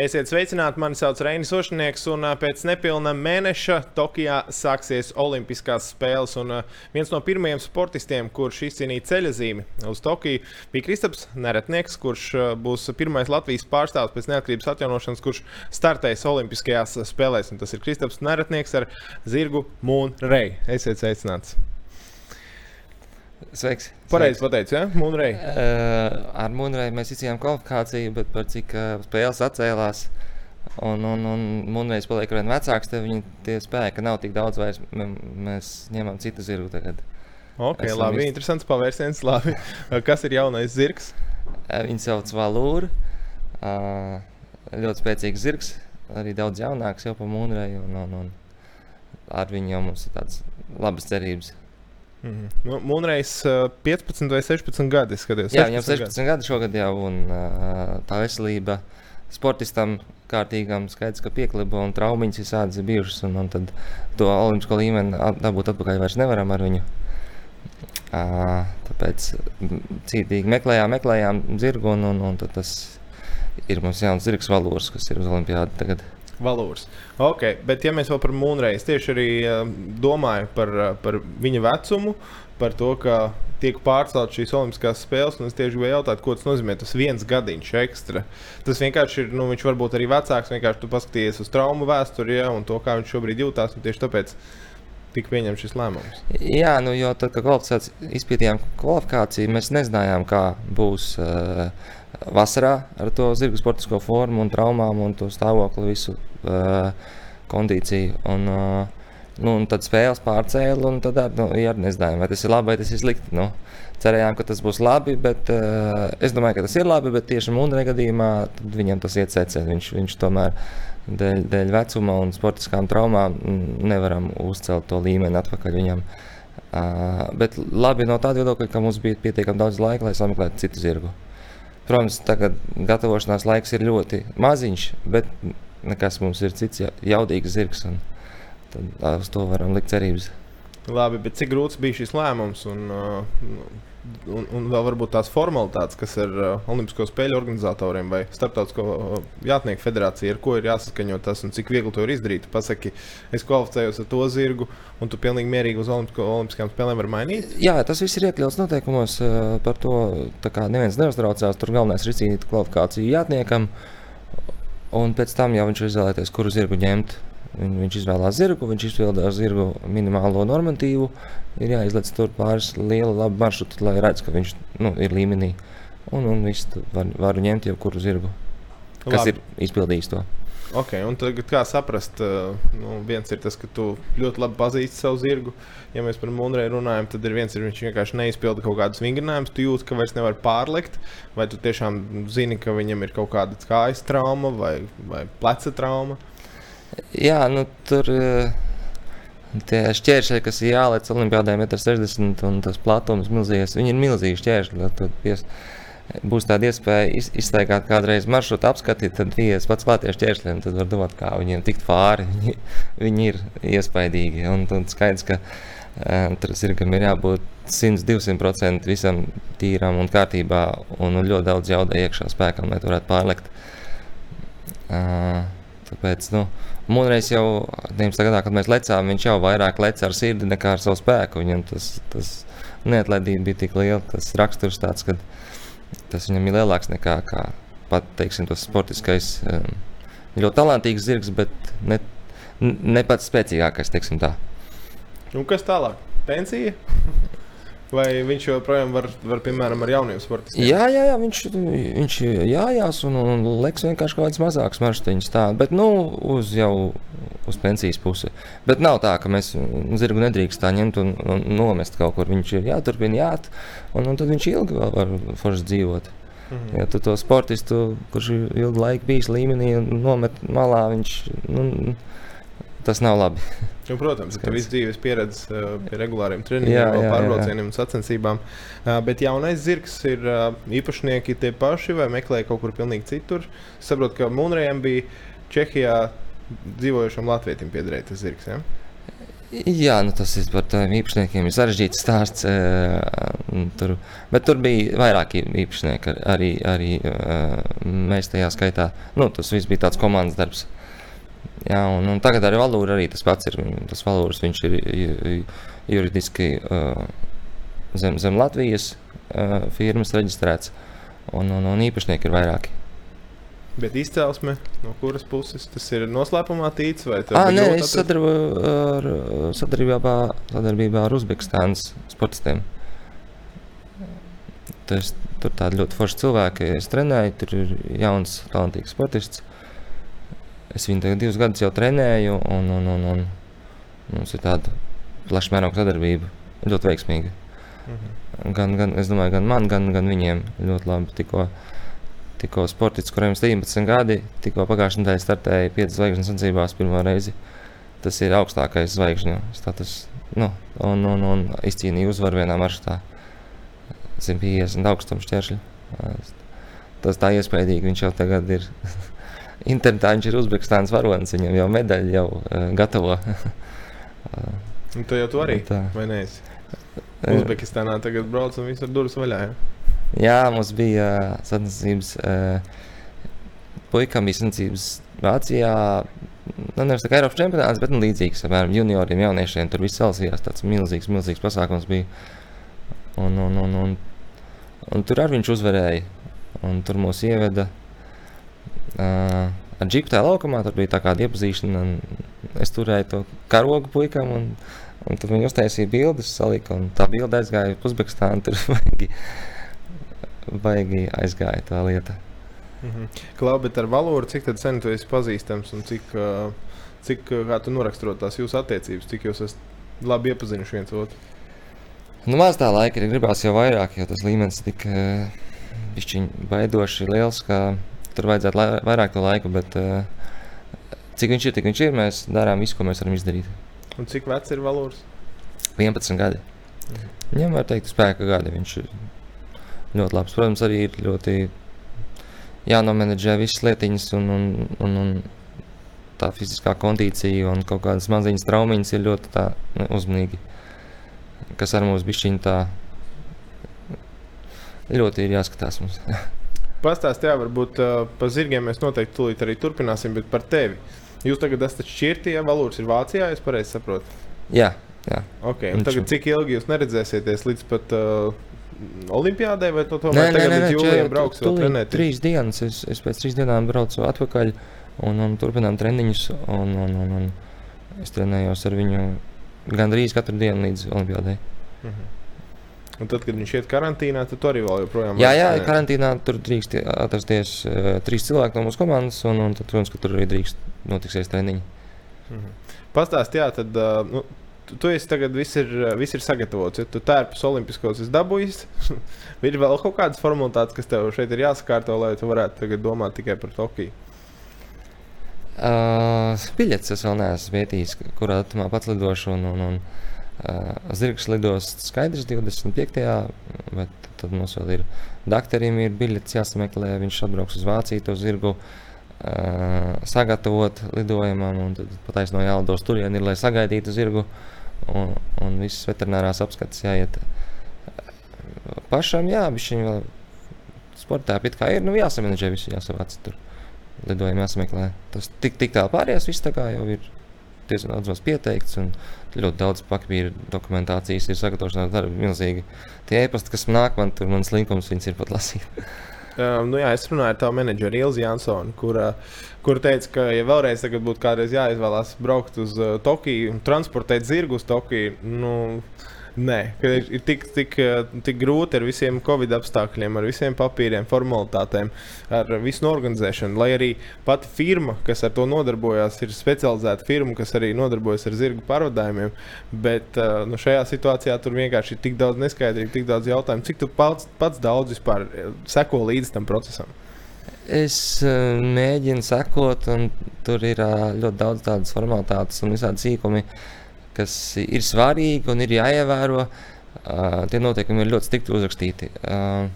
Esiet sveicināti, mani sauc Reinis Ošanieks, un pēc nepilna mēneša Tokijā sāksies Olimpiskās spēles. Un viens no pirmajiem sportistiem, kurš izcīnīja ceļazīmi uz Tokiju, bija Kristaps Neretnieks, kurš būs pirmais Latvijas pārstāvs pēc neatkarības atjaunošanas, kurš startēs Olimpiskajās spēlēs. Un tas ir Kristaps Neretnieks ar zirgu Moonray. Esiet sveicināts! Sveiks! Pareizi pateicu, ja? Mūnrei. Uh, ar Mūnrei mēs izcīnījām kvalifikāciju, bet par cik uh, spēles atcēlās. Un, un, un Mūnreis paliek ar vien vecāks, tad viņa tie spēki nav tik daudz vairs. Mēs ņemam citu zirgu tagad. Ok, Esam labi, ist... interesants pavērsiens. Labi. Kas ir jaunais zirgs? Uh, viņu sauc Valūra. Uh, ļoti spēcīgs zirgs, arī daudz jaunāks jau par Mūnrei. Un, un, un ar viņu jau mums ir tādas labas cerības. Mm -hmm. Mūnreiz uh, 15 vai 16 gadi. Skaties, Jā, viņam 16 gadi šogad jau, un uh, tā veselība sportistam kārtīgam skaidrs, ka piekliba un traumiņas ir sādas bijušas, un, un tad to olimpisko līmeni dabūt atpakaļ vairs nevaram ar viņu. Uh, tāpēc cītīgi meklējām, meklējām zirgu, un, un, un tas ir mums jauns zirgs valūrs, kas ir uz olimpiādu tagad. Valūrs. Ok, bet ja mēs vēl par Mūnreiz tieši arī uh, domājam par, uh, par viņa vecumu, par to, ka tiek pārceltas šīs Olimpiskās spēles. Es tieši gribēju jautāt, ko tas nozīmē. Tas viens gadiņš ekstra. Tas vienkārši ir, nu, viņš varbūt arī vecāks. Vienkārši tu paskaties uz traumu vēsturi ja, un to, kā viņš šobrīd jūtas. Tieši tāpēc tika pieņemts šis lēmums. Jā, nu, jo tad, kad izpētījām kvalifikāciju, mēs nezinājām, kā būs. Uh, vasarā ar to zirga sportisko formu un traumām un to stāvokli, visu uh, kondīciju. Un, uh, nu, un tad spēles pārcēla, un tad nu, jā, nezinājām, vai tas ir labi vai tas ir slikti. Nu, cerējām, ka tas būs labi, bet uh, es domāju, ka tas ir labi. Bet tieši Mūna gadījumā viņam tas iet secē. Viņš, viņš tomēr dēļ, dēļ vecuma un sportiskām traumām nevaram uzcelt to līmeni atpakaļ viņam. Uh, bet labi no tāda viedokļa, ka mums bija pietiekami daudz laika, lai sameklētu citu zirgu. Protams, tagad gatavošanās laiks ir ļoti maziņš, bet nekas mums ir cits jaudīgs zirgs. Tad uz to varam likt cerības. Labi, bet cik grūts bija šis lēmums? Un, uh, un, un vēl varbūt tās formalitātes, kas ir uh, Olimpisko spēļu organizatoriem vai Startautisko uh, jātnieku federācijai, ar ko ir jāsaskaņo tas un cik viegli to ir izdarīt. Pasaki, es kvalificējos ar to zirgu, un tu pilnīgi mierīgi uz Olimpisko, Olimpiskajām spēlēm vari mainīt. Jā, tas viss ir iekļauts noteikumos. Par to neviens neuztraucās. Tur galvenais ir izcīnīt kvalifikāciju jātniekam, un pēc tam jau viņš izvēlēties, kuru zirgu ņemt. Viņ, viņš izvēlējās zirgu, viņš izpildīja zirgu minimālo normatīvu. Ir jāizlaiž tur pāris liela, laba maršruta, lai redzētu, ka viņš nu, ir līmenī. Un, un viss var, var ņemt jau kuru zirgu, kas Labi. ir izpildījis to. Okay, un tagad, kā saprast, nu, viens ir tas, ka tu ļoti labi pazīsti savu zirgu. Ja mēs par Monreju runājam, tad ir viens, ir viņš vienkārši neizpilda kaut kādus vingrinājumus. Tu jūti, ka vairs nevar pārlikt, vai tu tiešām zini, ka viņam ir kaut kāda kājas trauma vai, vai pleca trauma. Jā, nu tur eh, tie šķēršļi, kas ir jālec Olimpijādē, ir 1,60 m un tas platums milzīgs. Viņi ir milzīgi šķēršļi. Būs tāda iespēja iz, iztaigāt kādreiz maršrutu, apskatīt, tad ies pats klāties šķēršļiem, tad var domāt, kā viņiem tikt pāri. Viņi, viņi ir iespaidīgi. Un, un skaidrs, ka uh, tur zirgam ir jābūt 100-200% visam tīram un kārtībā, un, ļoti daudz jauda iekšā spēkam, lai varētu pārlikt. Uh, tāpēc, nu, Mūnreiz jau 19. gadā, kad mēs lecām, viņš jau vairāk leca ar sirdi nekā ar savu spēku. Viņam tas, tas neatlaidība bija tik liela, tas raksturs tāds, ka tas viņam ir lielāks nekā kā, pat, teiksim, tas sportiskais. Um, ļoti talantīgs zirgs, bet ne, ne pats spēcīgākais, teiksim tā. Un kas tālāk? Pensija? Vai viņš joprojām var, var piemēram, ar jauniem sportistiem? Jā, jā, jā viņš, viņš jājās un, un liks vienkārši kaut kāds mazāks maršrutiņš. Tā, bet nu, uz jau uz pensijas pusi. Bet nav tā, ka mēs zirgu nedrīkst tā ņemt un, un nomest kaut kur. Viņš ir jāturpina, jāt, un, un tad viņš ilgi vēl var forši dzīvot. -hmm. Ja tu to sportistu, kurš ir ilgu laiku bijis līmenī, nomet malā, viņš. Nu, tas nav labi. Nu, protams, ka viss dzīves pieredze uh, pie regulāriem treniņiem, pārbraucieniem un sacensībām. Uh, bet jaunais zirgs ir uh, īpašnieki tie paši vai meklē kaut kur pilnīgi citur. Es saprotu, ka Munrejam bija Čehijā dzīvojušam latvietim piederēja tas zirgs. Ja? Jā, nu tas ir par tādiem īpašniekiem. Ir sarežģīts stāsts. Tur, bet tur bija vairāk īpašnieki. Arī, arī mēs tajā skaitā. Nu, tas viss bija tāds komandas darbs. Jā, un, un tagad ar valūru arī tas pats ir. Tas valūrs viņš ir juridiski zem, zem Latvijas firmas reģistrēts. Un, un, un īpašnieki ir vairāki. Bet izcelsme no kuras puses tas ir noslēpumā tīts? Ah, nē, es sadarboju ar, sadarbībā, sadarbībā ar Uzbekistānas sportistiem. Tas, tur tādi ļoti forši cilvēki. Es trenēju, tur ir jauns, talantīgs sportists. Es viņu tagad divus gadus jau trenēju, un, un, un, un mums ir tāda plaša mēroga sadarbība. Ļoti veiksmīga. Mhm. Gan, gan, es domāju, gan man, gan, gan viņiem ļoti labi tikko. Tikko sportists, kuriem ir 17 gadi, tikko pagājušajā nedēļā startēja 5 zvaigznes sacensībās pirmo reizi. Tas ir augstākais zvaigžņu status. Nu, un, un, un izcīnīja uzvaru vienā maršrutā. 150 augstuma šķēršļi. Tas tā iespaidīgi. Viņš jau tagad ir internetā, viņš ir Uzbekistānas varonis. Viņam jau medaļu jau uh, gatavo. un tu jau to arī? Tā. Vai neesi? Uzbekistānā tagad brauc un visur durvis vaļā. Ja? Jā, mums bija sacensības. Puikam bija sacensības Vācijā. Nu, nevis tā kā Eiropas čempionāts, bet nu, līdzīgs apmēram junioriem, jauniešiem. Tur viss celsījās. tāds milzīgs, milzīgs pasākums bija. Un, un, un, un, un tur arī viņš uzvarēja. Un tur mūs ieveda uh, ar džipu tajā laukumā. Tur bija tā kāda iepazīšana. Es turēju to karogu puikam. Un, un tad viņi uztaisīja bildes, salika. Un tā bilde aizgāja uz Uzbekistānu. Tur vajag baigi aizgāja tā lieta. Mm -hmm. Klau, bet ar valodu cik sen tu esi pazīstams un cik, cik kā tu noraksturot tās jūsu attiecības, cik jūs esat labi iepazinuši viens otru? Nu, maz tā laika ir gribās jau vairāk, jo tas līmenis tik pišķiņ baidoši liels, ka tur vajadzētu lai, vairāk to laiku, bet cik viņš ir, tik viņš ir, mēs darām visu, ko mēs varam izdarīt. Un cik vecs ir valodas? 11 gadi. Mhm. Viņam var teikt spēka gadi, viņš ir ļoti labs. Protams, arī ir ļoti jānomenedžē visas lietiņas, un, un, un, un tā fiziskā kondīcija un kaut kādas maziņas traumiņas ir ļoti tā, ne, uzmanīgi. Kas ar mums bija tā ļoti ir jāskatās. Pastāstiet, varbūt uh, par zirgiem mēs noteikti tūlīt arī turpināsim, bet par tevi. Jūs tagad esat šķirti, ja valūrs ir Vācijā, es pareizi saprotu. Jā, jā. Okay, tagad, cik ilgi jūs neredzēsieties līdz pat uh, Olimpiādē, vai tu tomēr nē, nē, nē, jūlijam brauks vēl trenēt? Trīs dienas, es, es pēc trīs dienām braucu atpakaļ un, un turpinām treniņus. Un, un, un, un es trenējos ar viņu gandrīz katru dienu līdz Olimpiādai. Mhm. Un tad, kad viņš iet karantīnā, tad arī vēl joprojām. Jā, jā, ne? karantīnā tur drīkst atrasties uh, trīs cilvēki no mūsu komandas, un, un tad, protams, ka tur arī drīkst notiksies treniņi. Mhm. Pastāstiet, jā, tad uh, nu, tu, tu esi tagad viss ir, viss ir sagatavots. Ja tu tērpus olimpiskos esi dabūjis, ir vēl kaut kādas formalitātes, kas tev šeit ir jāsakārto, lai tu varētu tagad domāt tikai par Tokiju. Uh, biļetes es vēl neesmu vietījis, kurā datumā pats lidošu. Un, un, un, uh, Zirgs lidos skaidrs 25. bet tad mums vēl ir doktoram ir biļetes jāsameklē. Viņš atbrauks uz Vāciju to zirgu. Uh, sagatavot lidojumam, un tad pataisno jālidos turieni, lai sagaidītu zirgu. Un, un visas veterinārās apskates jāiet pašam. Jā, viņš viņu vēl sportā pie kā ir. Nu, jāsamanģē visu, jāsavāc tur. Lidojumi jāsameklē. Tas tik, tik tālu pārējās viss tā kā jau ir diezgan daudz pieteikts. Un ļoti daudz papīra dokumentācijas ir sagatavošanās darbi milzīgi. Tie e-pasti, kas nāk man tur, mans linkums, viņas ir pat lasīt. Um, nu jā, es runāju ar tavu menedžeru Ilzi Jansonu, kur, kur teica, ka, ja vēlreiz būtu jāizvēlās braukt uz uh, Tokiju transportēt zirgu uz Tokiju, nu, Nē, ir, ir tik, tik, tik grūti ar visiem covid apstākļiem, ar visiem papīriem, formalitātēm, ar visu organizēšanu. Lai arī pati firma, kas ar to nodarbojās, ir specializēta firma, kas arī nodarbojas ar zirgu pārvadājumiem. Bet nu, šajā situācijā tur vienkārši ir tik daudz neskaidrību, tik daudz jautājumu. Cik tu pats, pats daudz vispār seko līdzi tam procesam? Es uh, mēģinu sekot, un tur ir uh, ļoti daudz tādas formalitātes un visādi sīkumi. Uh, kas ir svarīgi un ir jāievēro. Uh, tie noteikumi ir ļoti strikti uzrakstīti. Uh,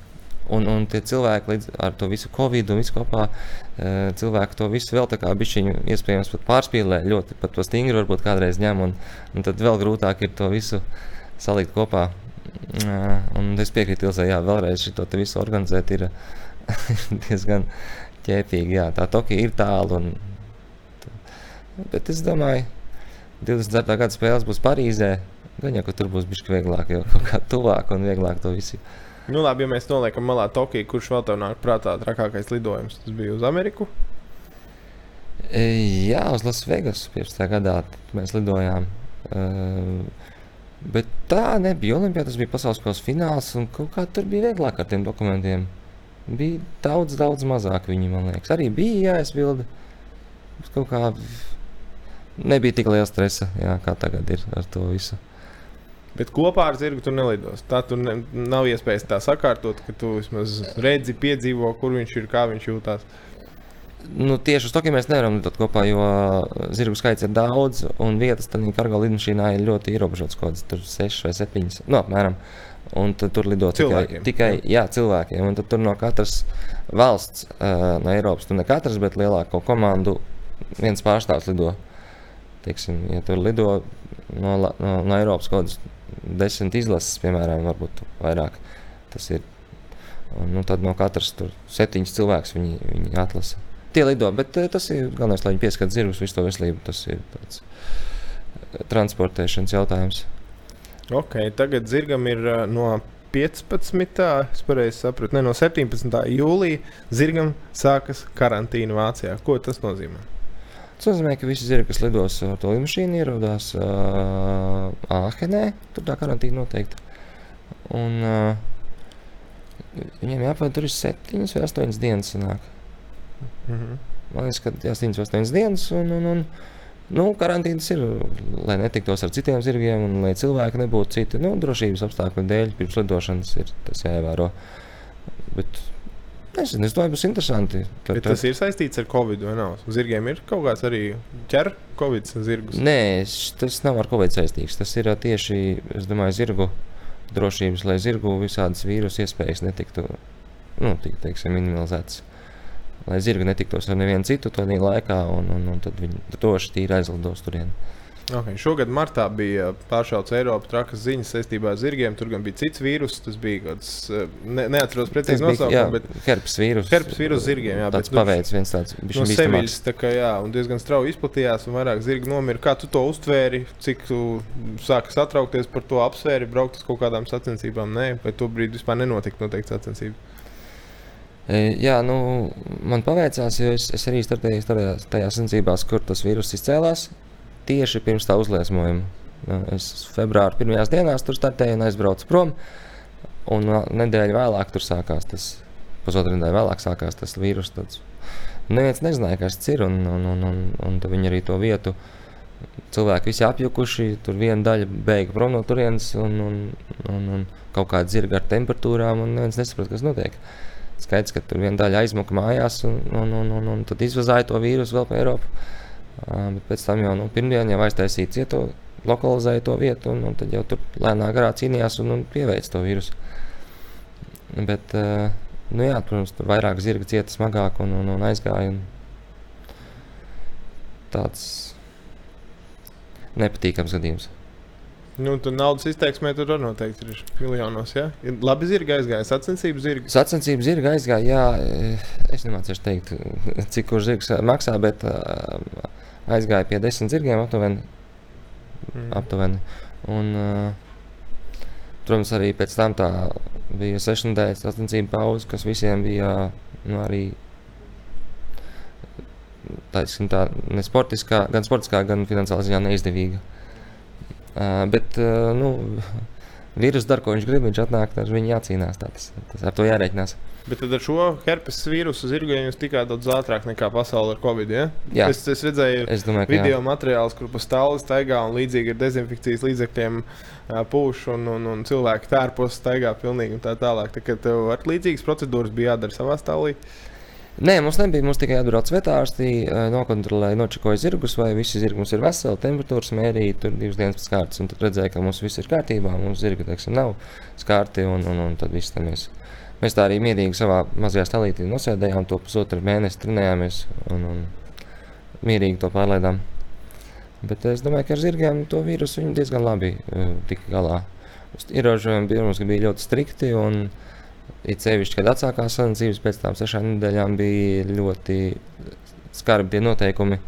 Un, un tie cilvēki līdz ar to visu covid un visu kopā, uh, cilvēki to visu vēl tā kā bišķiņu iespējams pat pārspīlē, ļoti pat to stingri varbūt kādreiz ņem, un, un tad vēl grūtāk ir to visu salikt kopā. Un es piekrītu Ilzai, jā, vēlreiz šo te visu organizēt ir diezgan ķēpīgi, jā, tā Tokija ir tālu, un, bet es domāju, 24. gada spēles būs Parīzē, gan jau, ka tur būs bišķi vieglāk, jo kaut kā tuvāk un vieglāk to visu Nu, labi, ja mēs noliekam malā Tokiju, kurš vēl tev nāk prātā trakākais lidojums, tas bija uz Ameriku. E, jā, uz Lasvegas 15. gadā mēs lidojām. Uh, bet tā nebija Olimpija, tas bija pasaules kausa fināls, un kaut kā tur bija vieglāk ar tiem dokumentiem. Bija daudz, daudz mazāk viņi, man liekas. Arī bija jāizbilda. Kaut kā nebija tik liela stresa, jā, kā tagad ir ar to visu. Bet kopā ar zirgu tu nelidos. Tā tur ne, nav iespējas tā sakārtot, ka tu vismaz redzi, piedzīvo, kur viņš ir, kā viņš jūtas. Nu, tieši uz to mēs nevaram lidot kopā, jo zirgu skaits ir daudz, un vietas tam kargo lidmašīnā ir ļoti ierobežotas. Kaut kādas 6 vai 7, nu, apmēram. Un tur lido cilvēkiem. tikai, tikai jā, cilvēkiem. Un tur no katras valsts, uh, no Eiropas, tur ne katrs, bet lielāko komandu viens pārstāvs lido. Teiksim, ja tur lido no, no, no Eiropas kaut kādas desmit izlases, piemēram, varbūt vairāk. Tas ir. Un, nu, tad no katras tur septiņas cilvēks viņi, viņi atlasa. Tie lido, bet eh, tas ir galvenais, lai viņi pieskatītu zirgus, visu to veselību. Tas ir tāds eh, transportēšanas jautājums. Ok, tagad zirgam ir uh, no 15. es pareizi sapratu, ne no 17. jūlija zirgam sākas karantīna Vācijā. Ko tas nozīmē? Tas nozīmē, ka visi zirgi, kas lidos ar to lidmašīnu, ierodās uh, Āhenē. Tur tā karantīna noteikti. Un, uh, viņiem jāpavada tur ir 7 vai 8 dienas. Sanāk. Mm -hmm. Man liekas, ka jā, 7 vai 8 dienas. Un, un, un, nu, karantīnas ir, lai netiktos ar citiem zirgiem un lai cilvēki nebūtu citi. Nu, drošības apstākļu dēļ pirms lidošanas ir tas jāievēro. Bet Nezinu, es domāju, būs interesanti. Tad, tad... Tas ir saistīts ar Covid vai nav? Zirgiem ir kaut kāds arī ķer Covid zirgus. Nē, tas nav ar Covid saistīts. Tas ir tieši, es domāju, zirgu drošības, lai zirgu visādas vīrusu iespējas netiktu nu, tik, teiksim, minimalizētas. Lai zirgi netiktos ar nevienu citu tādā laikā, un, un, un tad viņi droši tīri aizlidos turieni. Okay. Šogad martā bija pāršauts Eiropas trakas ziņas saistībā ar zirgiem. Tur gan bija cits vīrus, tas bija kaut kāds, eh, ne, neatceros precīzi nosaukumu, bet herpes vīrus. Herpes vīrus zirgiem, jā. Tāds paveids viens tāds. No Seviļas, tā kā jā, un diezgan strauji izplatījās, un vairāk zirgi nomira. Kā tu to uztvēri, cik tu sāki satraukties par to apsvēri, braukt uz kaut kādām sacensībām? Nē, vai to brīdi vispār nenotika noteikti sacensības? E, jā, nu, man paveicās, jo es, es arī startēju tajās, sacensībās, kur tas vīrus izcēlās tieši pirms tā uzliesmojuma. Es februāra pirmajās dienās tur startēju un aizbraucu prom. Un nedēļu vēlāk tur sākās tas, pusotru nedēļu vēlāk sākās tas vīrus. Tāds. Neviens nezināja, kas tas ir, un, un, un, un, un viņi arī to vietu. Cilvēki visi apjukuši, tur viena daļa beiga prom no turienes, un, un, un, un kaut kāda zirga ar temperatūrām, un neviens nesaprot, kas notiek. Skaidrs, ka tur viena daļa aizmuka mājās, un, un, un, un, un tad izvazāja to vīrusu vēl pa Eiropu. Bet pēc tam jau nu, pirmdienā jau aiztaisīja cietu, lokalizēja to vietu, un, un tad jau tur lēnā garā cīnījās un, un pieveica to vīrusu. Bet, nu jā, protams, tur vairāk zirga cieta smagāk un, un, un aizgāja. Un tāds nepatīkams gadījums. Nu, tur naudas izteiksmē tur arī noteikti ir miljonos. Ja? Ir labi, zirga aizgāja. Sacensību zirga. Sacensību zirga aizgāja. Jā, es nemācīšu teikt, cik kurš zirgs maksā, bet uh, aizgāja pie desmit zirgiem aptuveni. Mm. aptuveni. Un, uh, protams, arī pēc tam bija sešu nedēļu sacensību pauze, kas visiem bija nu, arī taisim, tā, ne sportiskā, gan sportiskā, gan finansiālā ziņā neizdevīga. Uh, bet uh, nu, vīrusu dara, ko viņš grib, viņš atnāk, tad viņam jācīnās. Tas, tas ar to jārēķinās. Bet ar šo herpes vīrusu zirgiem jūs tikāt daudz ātrāk nekā pasaulē ar covid. Ja? Jā, es, es redzēju, es domāju, video materiālus, kur pa stāvu staigā un līdzīgi ar dezinfekcijas līdzekļiem pūš un, un, un cilvēki tērpos staigā pilnīgi un tā tālāk. Tā tev ar līdzīgas procedūras bija jādara savā stāvā. Nē, mums nebija. Mums tikai atbrauc vetārsti, nokontrolēja, nočakoja zirgus, vai visi zirgi mums ir veseli, temperatūras mērīja tur divas dienas pēc kārtas. Un tad redzēja, ka mums viss ir kārtībā, mums zirgi teiksim, nav skārti un, un, un tad viss tam ir mēs tā arī mierīgi savā mazajā stāvītī nosēdējām, to pusotru mēnesi trenējāmies un, un mierīgi to pārlaidām. Bet es domāju, ka ar zirgiem to vīrusu diezgan labi uh, tika galā. Ierobežojumi bija, bija ļoti strikti. Un, It sevišķi, kad atsākās sacensības, pēc tam sešām nedēļām bija ļoti skarbi noteikumi.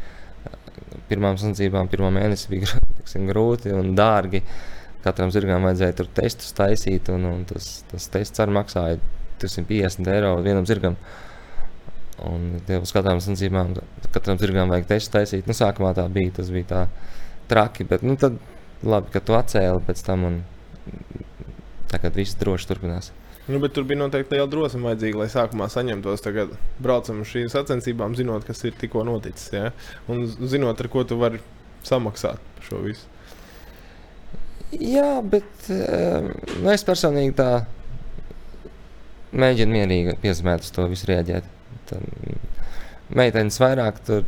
Pirmām sacensībām, pirmā mēnesis bija tiksim, grūti un dārgi. Katram zirgam vajadzēja tur testus taisīt, un, un tas, tas tests arī maksāja 250 eiro vienam zirgam. Un uz katrām sacensībām, katram zirgam vajag testu taisīt. Nu, sākumā tā bija, tas bija tā traki, bet nu, tad labi, ka tu atcēli pēc tam un tagad viss droši turpinās. Nu, bet tur bija noteikti liela drosme vajadzīga, lai sākumā saņemtos. Tagad braucam uz šīm sacensībām, zinot, kas ir tikko noticis. Ja? Un zinot, ar ko tu vari samaksāt par šo visu. Jā, bet um, es personīgi tā mēģinu mierīgi piezemēt uz to visu rēģēt. Meitenes vairāk tur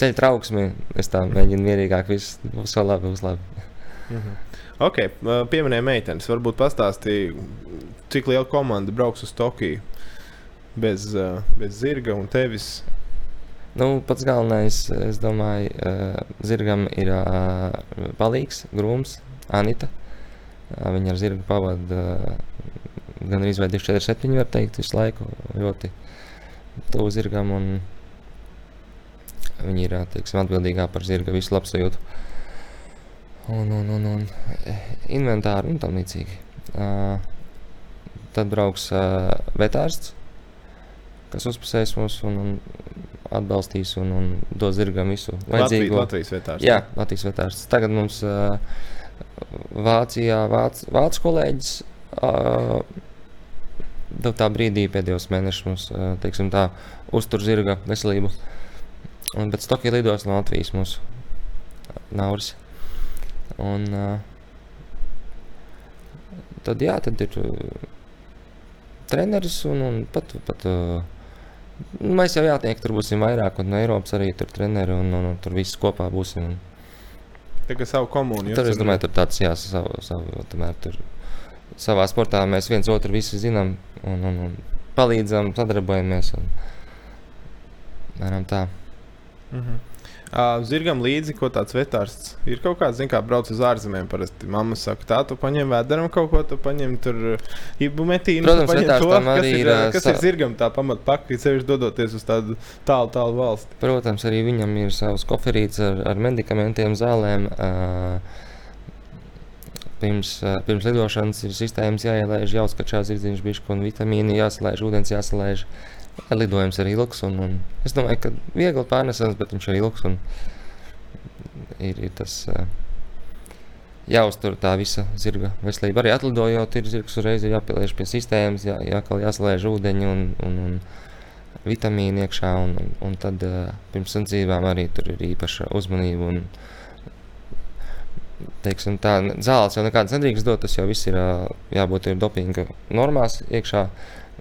ceļu trauksmi, es tā mēģinu mierīgāk, viss būs labi, būs labi. Mhm. Ok, pieminēja meitenes. Varbūt pastāstīja, cik liela komanda brauks uz Tokiju bez, bez zirga un tevis. Nu, pats galvenais, es domāju, zirgam ir palīgs, grūms, Anita. Viņa ar zirgu pavada gan arī 24, 7, var teikt, visu laiku ļoti tuvu zirgam. Viņa ir teiksim, atbildīgā par zirga visu labsajūtu un, un, un, un inventāru un tam līdzīgi. Uh, tad brauks uh, vetārsts, kas uzpasēs mums un, un atbalstīs un, un dos zirgam visu vajadzīgo. Latvijas vetārsts. Jā, Latvijas vetārsts. Tagad mums uh, Vācijā vāc, vācu kolēģis uh, tā brīdī pēdējos mēnešus mums, uh, teiksim tā, uztur zirga veselību. Un pēc Tokija lidos no Latvijas mūsu Nauris. Un, uh, tad, jā, tad ir uh, treneris un, un pat. pat uh, Mēs jau jātiek, tur būsim vairāk, un no Eiropas arī tur treneri, un, un, un tur viss kopā būsim. Tā kā savu komunu. Tur, es domāju, tur tāds, jā, savu, savu, tomēr tur savā sportā mēs viens otru visi zinām un, un, un palīdzam, sadarbojamies. Un, mēram tā. -hmm. Uh, zirgam līdzi, ko tāds vetārsts ir kaut kāds, zināms, kā brauc uz ārzemēm. Parasti mamma saka, tā, tu paņem vēderam kaut ko, tu paņem tur ibu metīnu. Protams, vetārs tam arī ir. Kas sa... ir zirgam tā pamatpaka, sevišķi dodoties uz tādu tālu, tālu valsti? Protams, arī viņam ir savs koferīts ar, ar medikamentiem, zālēm. Uh, pirms, pirms lidošanas ir sistēmas jāielaiž, jāuzskačā zirdziņš, bišķi un vitamīni jāsalaiž, ūdens jāsalaiž. Lidojums ir ilgs, un, un es domāju, ka viegli pārnesams, bet viņš ir ilgs. Ir, ir tas uh, jāuztur tā visa zirga veselība. Arī atlidojot, ir zirgs uzreiz jāpieliež pie sistēmas, jā, jā, jāsalēž ūdeņi un, un, un vitamīni iekšā. Un, un, un tad uh, pirms sacensībām arī tur ir īpaša uzmanība. Un, teiksim, tā zāles jau nekādas nedrīkst dot, tas jau viss ir jābūt ir dopinga normās iekšā,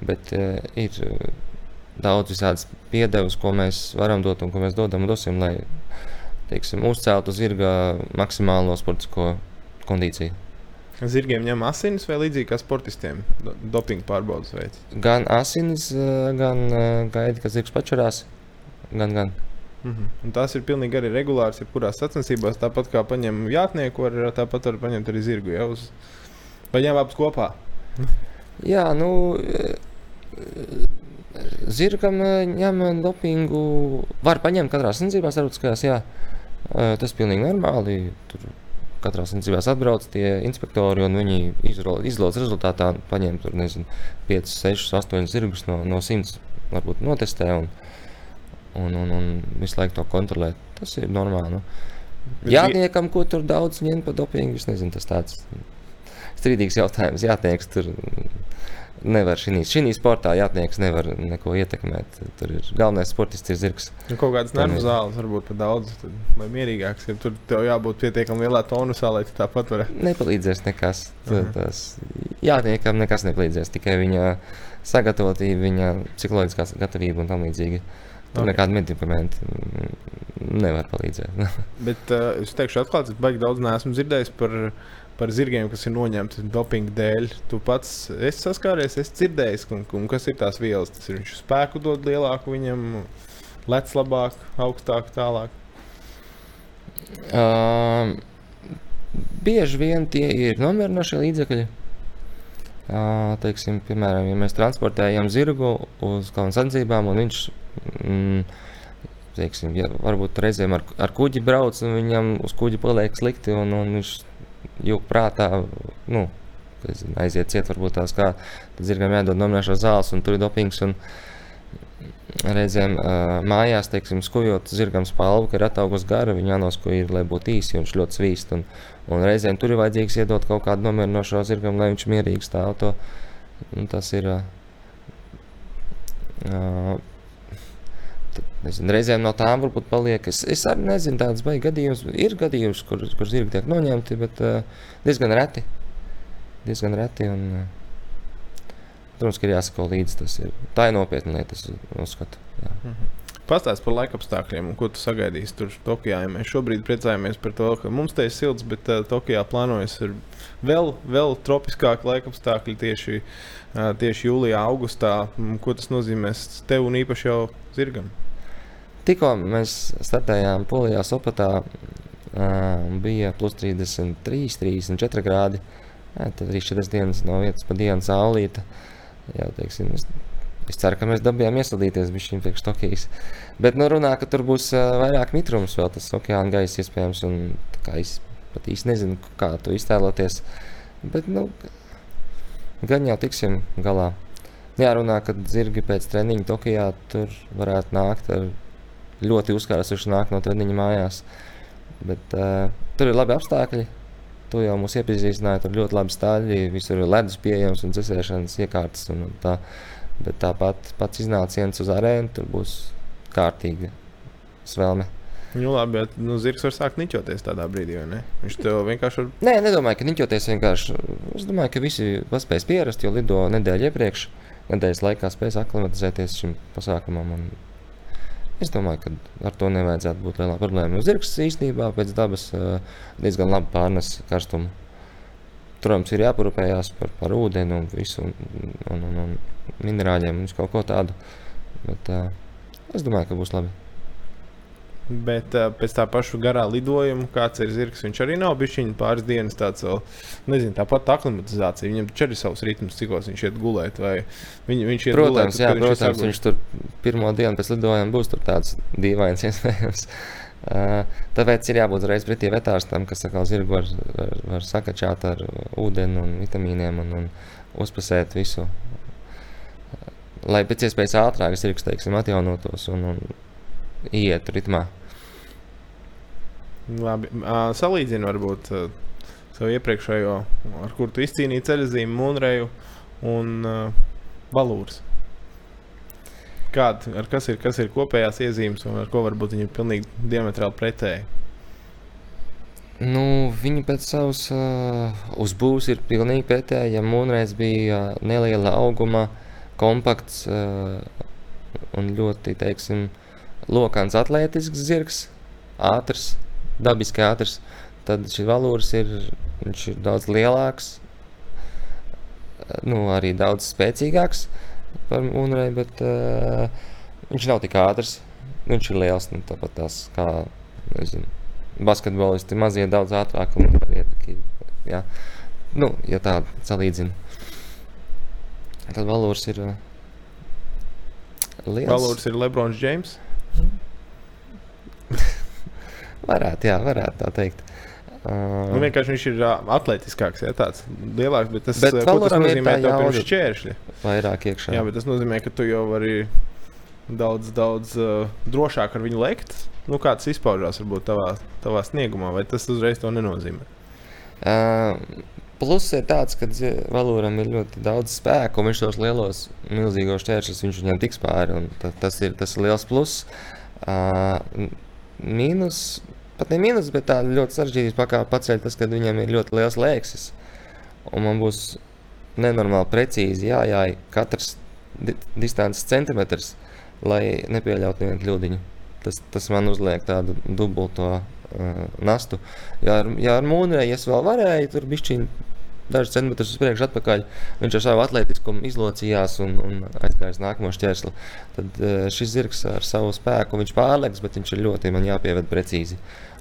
bet ir daudz visādas piedevas, ko mēs varam dot un ko mēs dodam un dosim, lai teiksim, uzceltu zirga maksimālo sportisko kondīciju. Zirgiem ņem asinis vai līdzīgi kā sportistiem, dopinga pārbaudas veids? Gan asinis, eh, gan eh, gaida, ka zirgs pačurās. Gan, gan. Mm -hmm. Un tās ir pilnīgi arī regulāras, jebkurās sacensībās. Tāpat kā paņem jātnieku, var, tāpat var paņemt arī zirgu. Ja, uz... Vai ņem abas kopā? Jā, nu Zirgam eh, ņem dopingu, var paņemt katrā sacensībā, starptautiskajās, jā. Eh, tas pilnīgi normāli. Tur katrā sacensībā atbrauc tie inspektori un viņi izlaiž rezultātā paņem tur, nezinu, 5, 6, 8 zirgus no, no 100, varbūt notestē un, un, un, un visu laiku to kontrolē. Tas ir normāli. Nu. Jātniekam, ko tur daudz ņem par dopingu, es nezinu, tas tāds strīdīgs jautājums. Jātnieks tur nevar šī, šī sportā jātnieks nevar neko ietekmēt. Tur ir galvenais sportists, ir zirgs. Nu, kaut kādas nervu zāles varbūt pat daudz, tad, lai mierīgāks, ja tur tev jābūt pietiekami lielā tonusā, lai tu tāpat varētu. Nepalīdzēs nekas. Tas jātniekam nekas nepalīdzēs, tikai viņa sagatavotība, viņa psiholoģiskā gatavība un tam līdzīgi. Tur okay. nekāda medikamenta nevar palīdzēt. Bet uh, es teikšu, atklāti, es baigi daudz neesmu dzirdējis par, par zirgiem, kas ir noņemti dopinga dēļ. Tu pats esi saskāries, esi dzirdējis, un, un kas ir tās vielas. Tas ir viņš spēku dod lielāku, viņam lec labāk, augstāk, tālāk. Uh, bieži vien tie ir nomierinošie līdzekļi. Uh, teiksim, piemēram, ja mēs transportējam zirgu uz kalnu sacensībām, un viņš mm, teiksim, ja varbūt reizēm ar, ar kuģi brauc, un viņam uz kuģi paliek slikti, un, un viņš jūg prātā, nu, aiziet ciet, varbūt tās kā, tad zirgam jādod nomināšās zāles, un tur ir dopings, un reizēm uh, mājās, teiksim, skujot zirgam spalvu, ka ir ataugus gara, viņa jānoskuj ir, lai būtu īsi, viņš ļoti svīst, un, un reizēm tur ir vajadzīgs iedot kaut kādu nomierinošo zirgam, lai viņš mierīgi stāv to, un tas ir, uh, Nezinu, reizēm no tām varbūt paliek. Es, es arī nezinu, tādas baigas gadījumus. Ir gadījums, kur, kur zirgi tiek noņemti, bet uh, diezgan reti. Diezgan reti un, uh, protams, ka ir jāsako līdzi. Tas ir, tā ir nopietna lieta, es uzskatu. Jā. Mm -hmm. Pastāst par laikapstākļiem, ko tu sagaidīsi tur Tokijā. Ja mēs šobrīd priecājamies par to, ka mums te ir silts, bet uh, Tokijā plānojas vēl, vēl tropiskāki laikapstākļi tieši, uh, tieši jūlijā, augustā. Ko tas nozīmēs tev un īpaši jau zirgam? Tikko mēs startējām Polijā, Sopatā, uh, bija plus 33, 34 grādi. Jā, tad arī 4 dienas no vietas pa dienu saulīta. Jā, teiksim, es, es ceru, ka mēs dabījām iesildīties šīm priekš Tokijas. Bet nu, runā, ka tur būs uh, vairāk mitrums, vēl tas okeāna gaisa iespējams. Un, es pat īsti nezinu, kā to iztēloties. Bet nu, gan jau tiksim galā. Jārunā, ka zirgi pēc treniņa Tokijā tur varētu nākt ar ļoti uzkārsuši nāk no treniņa mājās. Bet, uh, tur ir labi apstākļi. Tu jau mūs iepazīstināji, tur ļoti labi stāļi, visur ir ledus pieejams un dzēsēšanas iekārtas. Un, un tā. Bet tāpat pats iznāciens uz arēnu, tur būs kārtīga svelme. Nu, labi, bet nu, zirgs var sākt niķoties tādā brīdī, vai ne? Viņš tev vienkārši var. Nē, nedomāju, ka niķoties vienkārši. Es domāju, ka visi paspēs pierast, jo lido nedēļu iepriekš. Nedēļas laikā spēs aklimatizēties šim pasākumam. Un Es domāju, ka ar to nevajadzētu būt lielā problēma. Zirgs īstenībā pēc dabas diezgan labi pārnes karstumu. Protams, ir jāparūpējas par, par ūdeni un visu, un, un, un, minerāļiem un kaut ko tādu. Bet, es domāju, ka būs labi. Bet uh, pēc tā paša garā lidojuma, kāds ir zirgs, viņš arī nav bijis viņa pāris dienas tāds, vēl, nezinu, tāpat aklimatizācija. Viņam taču ir savs ritms, cik viņš iet gulēt. Viņ, viņš iet protams, gulēt, jā, protams, viņš, viņš tur pirmo dienu pēc lidojuma būs tāds dīvains iespējams. Uh, tāpēc ir jābūt uzreiz pretī vetārstam, kas atkal zirgu var, var, var sakačāt ar ūdeni un vitamīniem un, un uzpasēt visu. Lai pēc iespējas ātrāk zirgs, teiksim, atjaunotos un, un ietu ritmā. Labi, uh, salīdzinu varbūt uh, savu iepriekšējo, ar kuru tu izcīnīji ceļzīmi, Mūnreju un uh, Balūrs. Kāda, kas, ir, kas ir kopējās iezīmes un ar ko varbūt viņi ir pilnīgi diametrāli pretēji? Nu, viņi pēc savas uh, uzbūves ir pilnīgi pretēji. Ja Mūnreiz bija uh, neliela auguma, kompakts uh, un ļoti, teiksim, lokāns atletisks zirgs, ātrs, dabiski ātrs, tad šis valūrs ir, ir daudz lielāks, nu, arī daudz spēcīgāks par mūnrei, bet uh, viņš nav tik ātrs. Viņš ir liels, nu, tāpat tās kā, nezinu, basketbolisti mazie daudz ātrāk un arī, ja, nu, ja tā salīdzina. Tad valūrs ir uh, liels. Valūrs ir Lebrons Džeims. Varētu, jā, varētu tā teikt. Uh, nu, vienkārši viņš ir uh, atletiskāks, ja tāds lielāks, bet tas, bet tas nozīmē, ka tev ir šķēršļi. Vairāk iekšā. Jā, bet tas nozīmē, ka tu jau vari daudz, daudz uh, drošāk ar viņu lekt. Nu, kā tas izpaužās varbūt tavā, tavā sniegumā, vai tas uzreiz to nenozīmē? Uh, Pluss ir tāds, ka valūram ir ļoti daudz spēka, un viņš tos lielos, milzīgos šķēršļus viņš viņam tiks pāri. Tas ir, tas ir liels pluss. Uh, mīnus pat ne mīnus, bet tā ļoti sarežģīta paceļ tas, ka viņam ir ļoti liels lēksis. Un man būs nenormāli precīzi jājāj katrs di distances centimetrs, lai nepieļautu nevienu kļūdiņu. tas, tas man uzliek tādu dubulto uh, nastu. Ja ar, ja ar mūnēju es vēl varēju, tur bišķiņi dažus centimetrus uz priekšu, atpakaļ. Viņš ar savu atletiskumu izlocījās un, un aizgāja uz nākamo šķērsli. Tad uh, šis zirgs ar savu spēku viņš pārliekas, bet viņš ir ļoti jāpieved precīzi.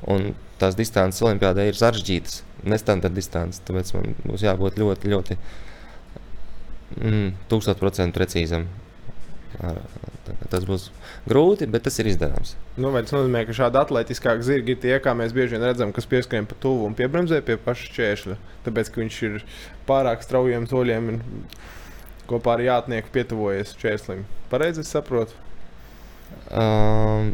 Un tās distances Olimpijādē ir sarežģītas, nestandarta distances. Tāpēc man būs jābūt ļoti, ļoti mm, tūkstoš procentu precīzam. Tas būs grūti, bet tas ir izdarāms. Nu, tas nozīmē, ka šādi atletiskāki zirgi ir tie, kā mēs bieži vien redzam, kas pieskrien pa tuvu un piebremzē pie paša šķēršļa. Tāpēc, ka viņš ir pārāk straujiem soļiem un kopā ar jātnieku pietuvojies šķērslim. Pareizi saprotu? Um,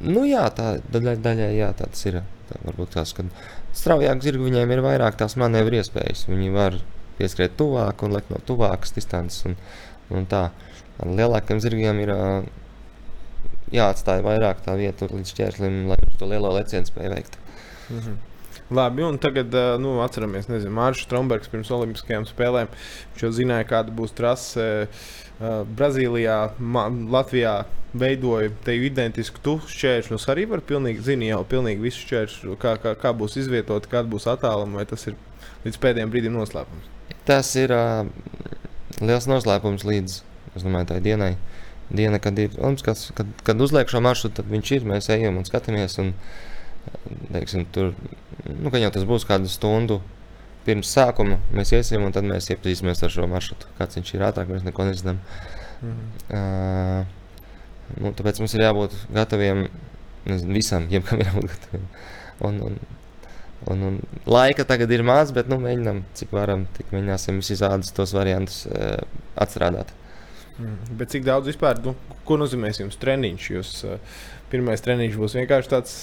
nu jā, tā daļai, daļai jā, tāds ir. Tā varbūt tās, kad straujāk zirgi viņiem ir vairāk tās manevru iespējas. Viņi var pieskriet tuvāk un lekt no tuvākas distances un, un tā. Lielākiem zirgiem ir jāatstāj vairāk tā vieta līdz šķērslim, lai viņš to lielo lecienu spēju veikt. Mm -hmm. Labi, un tagad nu, atceramies, nezinu, Mārcis Strunbergs pirms Olimpiskajām spēlēm. Viņš jau zināja, kāda būs trase. Brazīlijā, Latvijā veidoja tevi identisku šķēršļus. Arī var pilnīgi zināt, jau pilnīgi visu šķēršļu, kā, kā, kā būs izvietota, kāda būs attāluma, vai tas ir līdz pēdējiem brīdim noslēpums. Tas ir uh, liels noslēpums līdz domāju, tai dienai. Uh, diena, kad ir Olimpiskās, kad, kad uzliek šo maršrutu, tad viņš ir. Mēs ejam un skatāmies. Un, teiksim, tur nu, jau tas būs kādu stundu pirms sākuma. Mēs iesim un tad mēs iepazīsimies ar šo maršrutu. Kāds viņš ir ātrāk, mēs neko nezinām. -hmm. uh, nu, tāpēc mums ir jābūt gataviem nezinu, visam, jebkam ir jābūt gataviem. Un, un, un, un laika tagad ir maz, bet nu, mēģinām, cik varam, tik mēģināsim visādus tos variantus uh, atstrādāt. Mm. Bet cik daudz vispār, nu, ko nozīmē jums treniņš? Jūs, uh, pirmais treniņš būs vienkārši tāds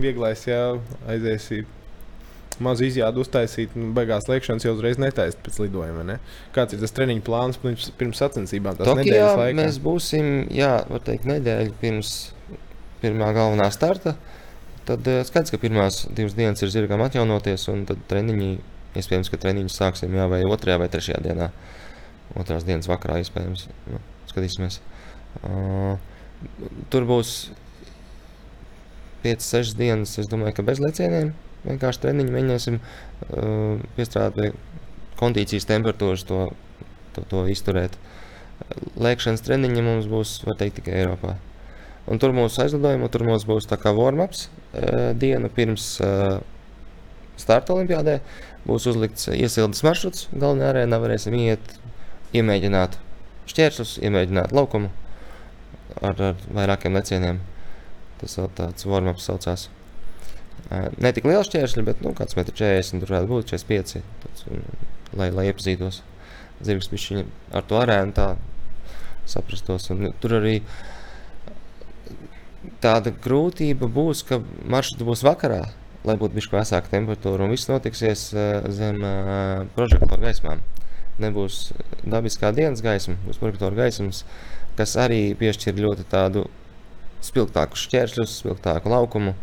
vieglais, jā, aiziesiet. Mazu izjādu uztaisīt, nu, beigās liekšanas jau uzreiz netaisīt pēc lidojuma. Ne? Kāds ir tas treniņu plāns pirms, pirms sacensībām? Tokijā mēs būsim, jā, var teikt, nedēļu pirms pirmā galvenā starta. Tad uh, skaidrs, ka pirmās divas dienas ir zirgām atjaunoties, un tad treniņi, iespējams, ka treniņus sāksim jā, vai otrajā vai trešajā dienā. Uh, otrās dienas vakarā iespējams. Nu, skatīsimies. Uh, tur būs 5-6 dienas, es domāju, ka bez lecieniem. Vienkārši treniņu mēģināsim uh, piestrādāt pie kondīcijas temperatūras, to, to, to izturēt. Lēkšanas treniņi mums būs, var teikt, tikai Eiropā. Un tur mūsu aizlidojuma, tur mums būs tā kā warm-ups uh, diena pirms uh, starta olimpiādē. Būs uzlikts iesildes maršruts galvenajā arēnā, varēsim iet iemēģināt šķēršļus, iemēģināt laukumu ar, ar vairākiem lecieniem. Tas vēl tāds warm-ups saucās. Ne tik liels šķēršļi, bet nu, kāds metrs 40, tur varētu būt 45, tāds, lai, lai iepazītos. Zirgs bija ar to arēnu tā saprastos. Un, tur arī tāda grūtība būs, ka maršruts būs vakarā, lai būtu bišķi vēsāka temperatūra, un viss notiksies zem prožektora gaismām nebūs dabiskā dienas gaisma, būs projektora gaismas, kas arī piešķir ļoti tādu spilgtāku šķēršļus, spilgtāku laukumu,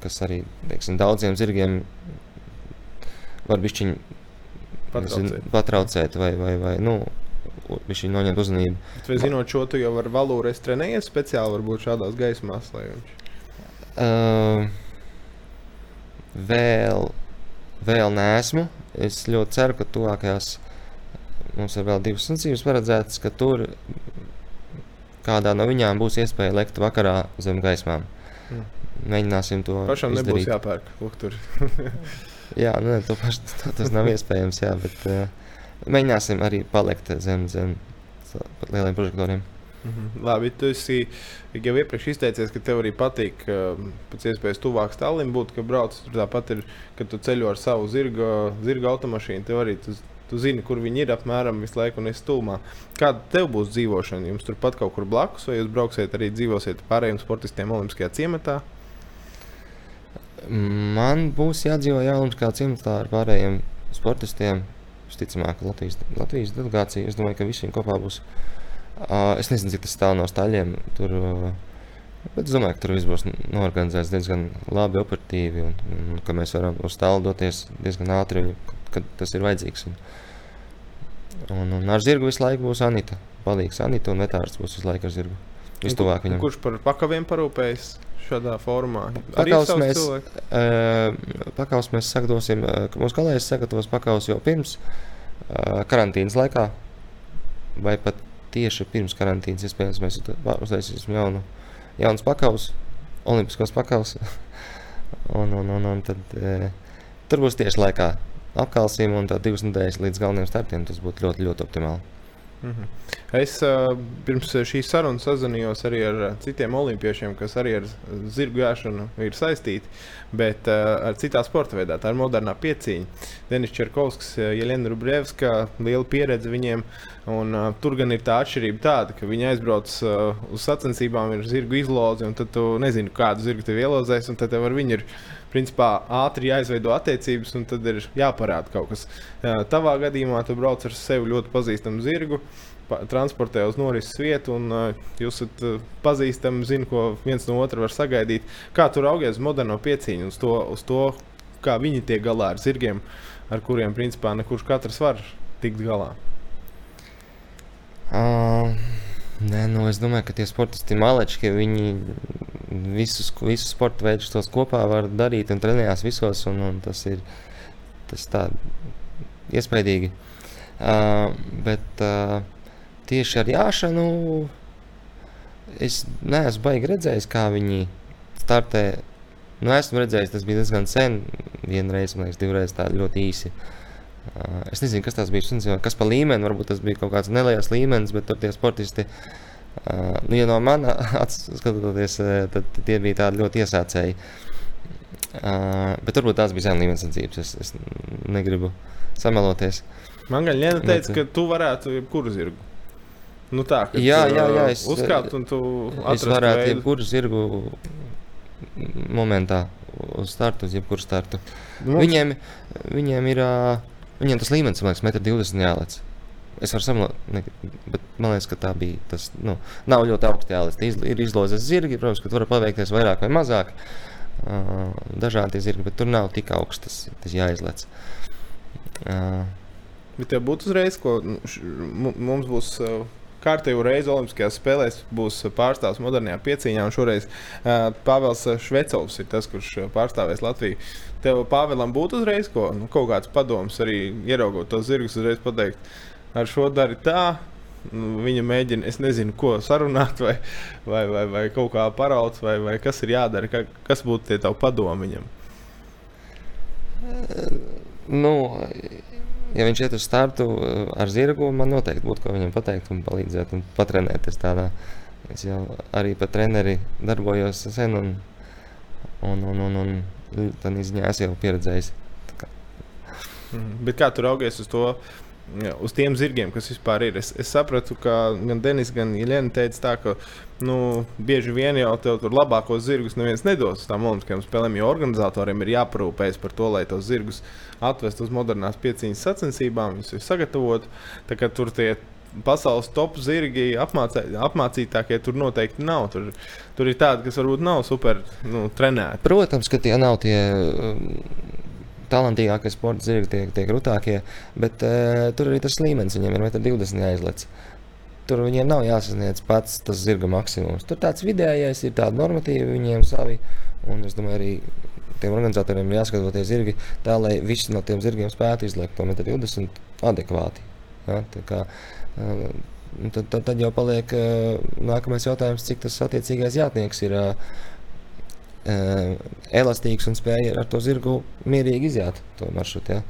kas arī teiksim, daudziem zirgiem var bišķiņ patraucēt, patraucēt vai, vai, vai nu, viņš noņemt uzmanību. Bet, vai zinot šo, tu jau ar valūru esi trenējies speciāli varbūt šādās gaismās, lai viņš. Uh, vēl vēl neesmu. Es ļoti ceru, ka tuvākajās mums ir vēl divas sacības paredzētas, ka tur kādā no viņām būs iespēja lekt vakarā zem gaismām. Mm. Mēģināsim to pašam izdarīt. nebūs jāpērk. Lūk, tur. jā, nu, to pašu, to, tas nav iespējams, jā, bet uh, mēģināsim arī palikt zem, zem lieliem prožektoriem. -hmm. Labi, tu esi jau iepriekš izteicies, ka tev arī patīk uh, pēc iespējas tuvāk stāvim būt, ka brauc tur tāpat ir, kad tu ceļo ar savu zirga, zirga automašīnu. Tev arī tu, tu zini, kur viņi ir apmēram visu laiku un es stūmā. Kāda tev būs dzīvošana? Jums turpat kaut kur blakus, vai jūs brauksiet arī dzīvosiet pārējiem sportistiem Olimpiskajā ciematā? Man būs jādzīvo jā, Olimpiskajā ciematā ar pārējiem sportistiem. Visticamāk, Latvijas, Latvijas delegācija. Es domāju, ka visiem kopā būs es nezinu, cik tas stāv no staļiem. Tur, bet es domāju, ka tur viss būs norganizēts diezgan labi, operatīvi. Un, un, un ka mēs varam uz stālu doties diezgan ātri, kad tas ir vajadzīgs. Un, un, un ar zirgu visu laiku būs Anita. Palīgs Anita un vetārs būs visu laiku ar zirgu. vistuvāk viņam. Kurš par pakaviem parūpējas šādā formā? Pakaus mēs, uh, pakaus mēs sagatavosim, uh, mūsu kolēģis sagatavos pakaus jau pirms uh, karantīnas laikā, vai pat tieši pirms karantīnas, iespējams, mēs uztaisīsim jaunu, jaunas pakaus, olimpiskos pakaus, un, un, un, un tad uh, tur būs tieši laikā apkalsim un tad divas nedēļas līdz galvenajiem startiem, tas būtu ļoti, ļoti optimāli. Mm -hmm. Es uh, pirms šīs sarunas sazinājos arī ar citiem olimpiešiem, kas arī ar zirgu gāšanu ir saistīti, bet uh, ar citā sporta veidā. Tā ir modernā pieciņa. Denis Čerkovskis, Jelena Rubrevska, liela pieredze viņiem. Un, uh, tur gan ir tā atšķirība, tāda, ka viņi aizbrauc uh, uz sacensībām, ir zirgu izlozi, un tad tu nezini, kādu zirgu tev ielozēs, un tad tev ar viņu ir principā ātri jāizveido attiecības, un tad ir jāparāda kaut kas. Tavā gadījumā tu brauc ar sevi ļoti pazīstamu zirgu. Transportē uz norises vietu, un uh, jūs esat uh, pazīstami, zināt, ko viens no otra var sagaidīt. Kā tur augies moderno pieciņu, uz to, uz to, kā viņi tiek galā ar zirgiem, ar kuriem principā nekurš katrs var tikt galā. Uh, nē, nu, es domāju, ka tie sportisti maleči, viņi visus, visus sporta veidus tos kopā var darīt un trenējās visos, un, un tas ir tas tā iespaidīgi. Uh, bet uh, tieši ar jāšanu es neesmu baigi redzējis, kā viņi startē. Nu, esmu redzējis, tas bija diezgan sen, vienreiz, man liekas, divreiz tā ļoti īsi. Uh, es nezinu, kas tas bija, nezinu, kas pa līmeni, varbūt tas bija kaut kāds neliels līmenis, bet tur tie sportisti uh, Uh, nu, ja no manas skatoties, tad, tie bija tādi ļoti iesācēji. Uh, bet varbūt tās bija zemes līmenis sacības. Es, es negribu sameloties. Man gan Liena teica, bet, ka tu varētu jebkuru zirgu. Nu tā, jā, jā, jā, es uzkāpt un tu es varētu veidu. jebkuru zirgu momentā uz startu, uz jebkuru startu. Nu, viņiem, viņiem ir, viņiem tas līmenis, man liekas, 1,20 m jālēc. Es varu samalot, bet man liekas, ka tā bija. Tas nu, nav ļoti augsts jālis. Iz, ir izlozes zirgi, protams, ka tur var paveikties vairāk vai mazāk. Uh, dažādi zirgi, bet tur nav tik augsts tas, tas jāizlec. Uh, bet tev būtu uzreiz, ko nu, mums būs. Uh kārtējo reizi Olimpiskajās spēlēs būs pārstāvs modernajā pieciņā. Šoreiz uh, Pāvils Švecovs ir tas, kurš pārstāvēs Latviju. Tev, Pāvēlam, būtu uzreiz ko, nu, kaut kāds padoms arī ieraugot tos zirgus, uzreiz pateikt, ar šo dari tā. Nu, viņa mēģina, es nezinu, ko sarunāt, vai, vai, vai, vai kaut kā paraut, vai, vai kas ir jādara, ka, kas būtu tie tavi padomi viņam. Nu, ja viņš iet uz startu ar zirgu, man noteikti būtu ko viņam pateikt un palīdzēt un patrenēties tādā. Es jau arī pat treneri darbojos sen un, un, un, un, un tādā ziņā esmu jau pieredzējis. Kā. Mm, bet kā tu raugies uz to? Uz tiem zirgiem, kas vispār ir. Es, es sapratu, ka gan Denis, gan Ilēna teica, tā, ka nu, bieži vien jau tev tur labākos zirgus neviens nedos uz tām olimpiskajām spēlēm, jo organizatoriem ir jāparūpējas par to, lai tos zirgus atvestu uz modernās pieciņas sacensībām, viņus ir sagatavot. Tur tie pasaules top zirgi apmācē, apmācītākie tur noteikti nav. Tur, tur ir tādi, kas varbūt nav super nu, trenēti. Protams, ka tie nav tie talantīgākie sporta zirgi, tie, tie grūtākie, bet uh, tur arī tas līmenis viņiem ir 20 jāizlec. Tur viņiem nav jāsasniedz pats tas zirga maksimums. Tur tāds vidējais ir tāds normatīvi viņiem savi. Un es domāju, arī tiem organizatoriem ir jāskatās tie zirgi tā, lai visi no tiem zirgiem spētu izlekt to 20 adekvāti. Ja, kā, uh, tad, tad, tad jau paliek uh, nākamais jautājums, cik tas attiecīgais jātnieks ir. Elastīgs un spēja ar to zirgu mierīgi iziet to maršrutu. Ja?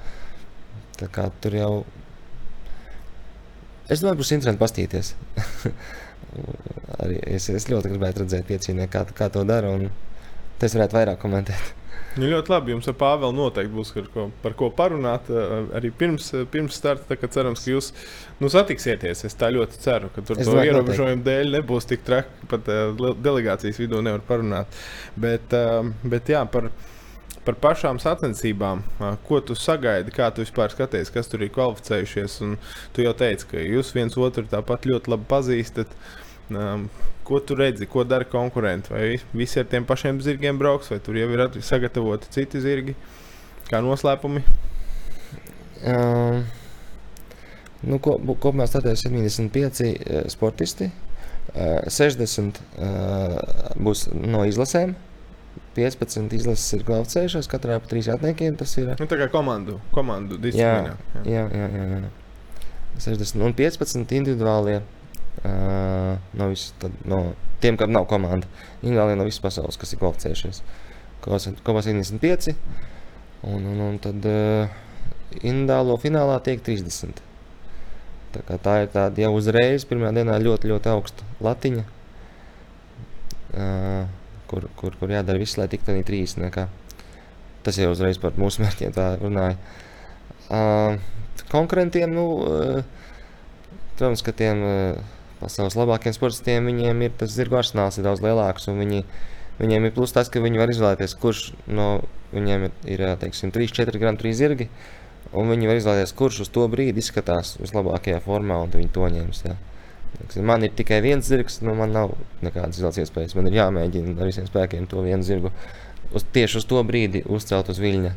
Tā kā tur jau. Es domāju, būs interesanti paskatīties. Arī es, es ļoti gribētu redzēt, piecīnē, kā, kā to dara. Tas varētu vairāk komentēt. Nu, ļoti labi. Jums ar Pāvelu noteikti būs par ko, par ko parunāt. Arī pirms, pirms starta, kad cerams, ka jūs nu, satiksieties. Es tā ļoti ceru, ka tur to ierobežojumu dēļ nebūs tik traki. Pat uh, delegācijas vidū nevar parunāt. Bet, uh, bet jā, par, par pašām sacensībām, uh, ko tu sagaidi, kā tu vispār skaties, kas tur ir kvalificējušies. Un tu jau teici, ka jūs viens otru tāpat ļoti labi pazīstat. Um, Ko tu redzi, ko dara konkurenti? Vai visi ar tiem pašiem zirgiem brauks, vai tur jau ir sagatavoti citi zirgi, kā noslēpumi? Um, nu, ko, kopumā stāties 75 sportisti. Uh, 60 uh, būs no izlasēm. 15 izlases ir kvalificējušās, katrā pa trīs atniekiem. Tas ir nu, tā kā komandu, komandu disciplīnā. Jā, jā, jā. jā, jā. 60 un 15 individuālie. Uh, no, vis, tad, no tiem, kam nav komanda, individuāli no visas pasaules, kas ir kvalificējušies. Kopā 75. Un, un, un tad uh, individuālo finālā tiek 30. Tā, tā ir tāda jau uzreiz, pirmā dienā ļoti, ļoti augsta latiņa, uh, kur, kur, kur jādara viss, lai tiktu arī 30. Tas jau uzreiz par mūsu mērķiem tā runāja. Uh, konkurentiem, nu, uh, protams, ka tiem uh, pasaules labākiem sportistiem viņiem ir tas zirgu arsenāls ir daudz lielāks. Viņi, viņiem ir plus tas, ka viņi var izvēlēties, kurš no viņiem ir, ir teiksim, 3, 4 gramu, 3 zirgi. Un viņi var izvēlēties, kurš uz to brīdi izskatās vislabākajā formā, un viņi to ņems. Jā. Man ir tikai viens zirgs, nu man nav nekādas izvēles iespējas. Man ir jāmēģina ar visiem spēkiem to vienu zirgu uz, tieši uz to brīdi uzcelt uz viļņa.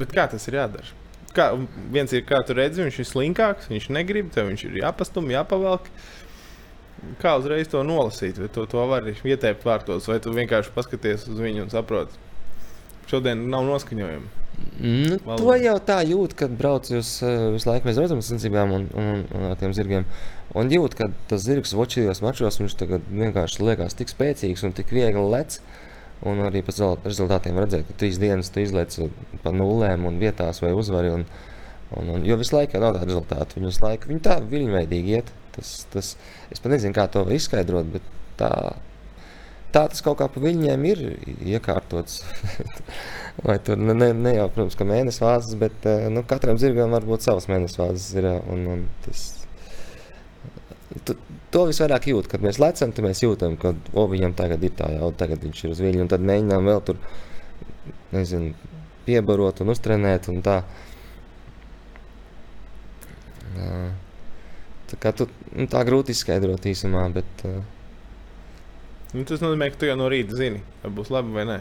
Bet kā tas ir jādara? Kā, viens ir, kā tu redzi, viņš ir slinkāks, viņš negrib, tev viņš ir jāpastum, jāpavelk. Kā uzreiz to nolasīt, vai to, to var ieteikt vārtos, vai tu vienkārši paskaties uz viņu un saproti, šodien nav noskaņojuma. Nu, Valod. to jau tā jūt, kad brauc uz uh, visu laiku. Mēs redzam, sacensībām un, un, un ar tiem zirgiem. Un jūt, ka tas zirgs vočījos mačos, viņš tagad vienkārši liekas tik spēcīgs un tik viegli lec. Un arī pēc rezultātiem redzēt, ka trīs dienas tu izlaiž pa nulēm un vietās vai uzvari. Un, un, un, jo visu laiku nav tāda rezultāta. Viņi visu laiku viņi tā viļņveidīgi iet. Tas, tas, es pat nezinu, kā to izskaidrot, bet tā, tā tas kaut kā pa viņiem ir iekārtots. Vai tur ne, ne, ne jau, protams, ka mēnesis vāzes, bet eh, nu, katram zirgam var būt savs mēnesis vāzes. Ir, un, un tas, tu, to visvairāk jūt, kad mēs lecam, tad mēs jūtam, ka o, viņam tagad ir tā jau, tagad viņš ir uz viļņa, un tad mēģinām vēl tur, nezinu, piebarot un uztrenēt un tā. Tā tu, nu, tā grūti izskaidrot īsumā, bet... Uh, Nu, tas nozīmē, ka tu jau no rīta zini, vai būs labi vai nē.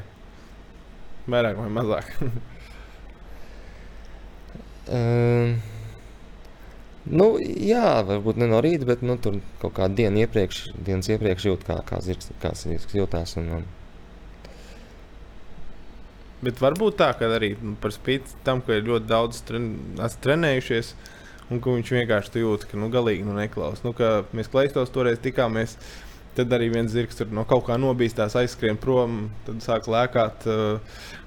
Vairāk vai mazāk. um, nu, jā, varbūt ne no rīta, bet nu, tur kaut kādu dienu iepriekš, dienas iepriekš jūt, kā, kā zirgs, kā zirgs jūtās. Un, un... Bet varbūt tā, ka arī nu, par spīti tam, ka ir ļoti daudz tren, trenējušies, un ka viņš vienkārši jūt, ka nu, galīgi nu, neklausās. Nu, mēs klausāmies toreiz tikāmies. Tad arī viens zirgs tur no kaut kā nobīstās, aizskrien prom, tad sāk lēkāt.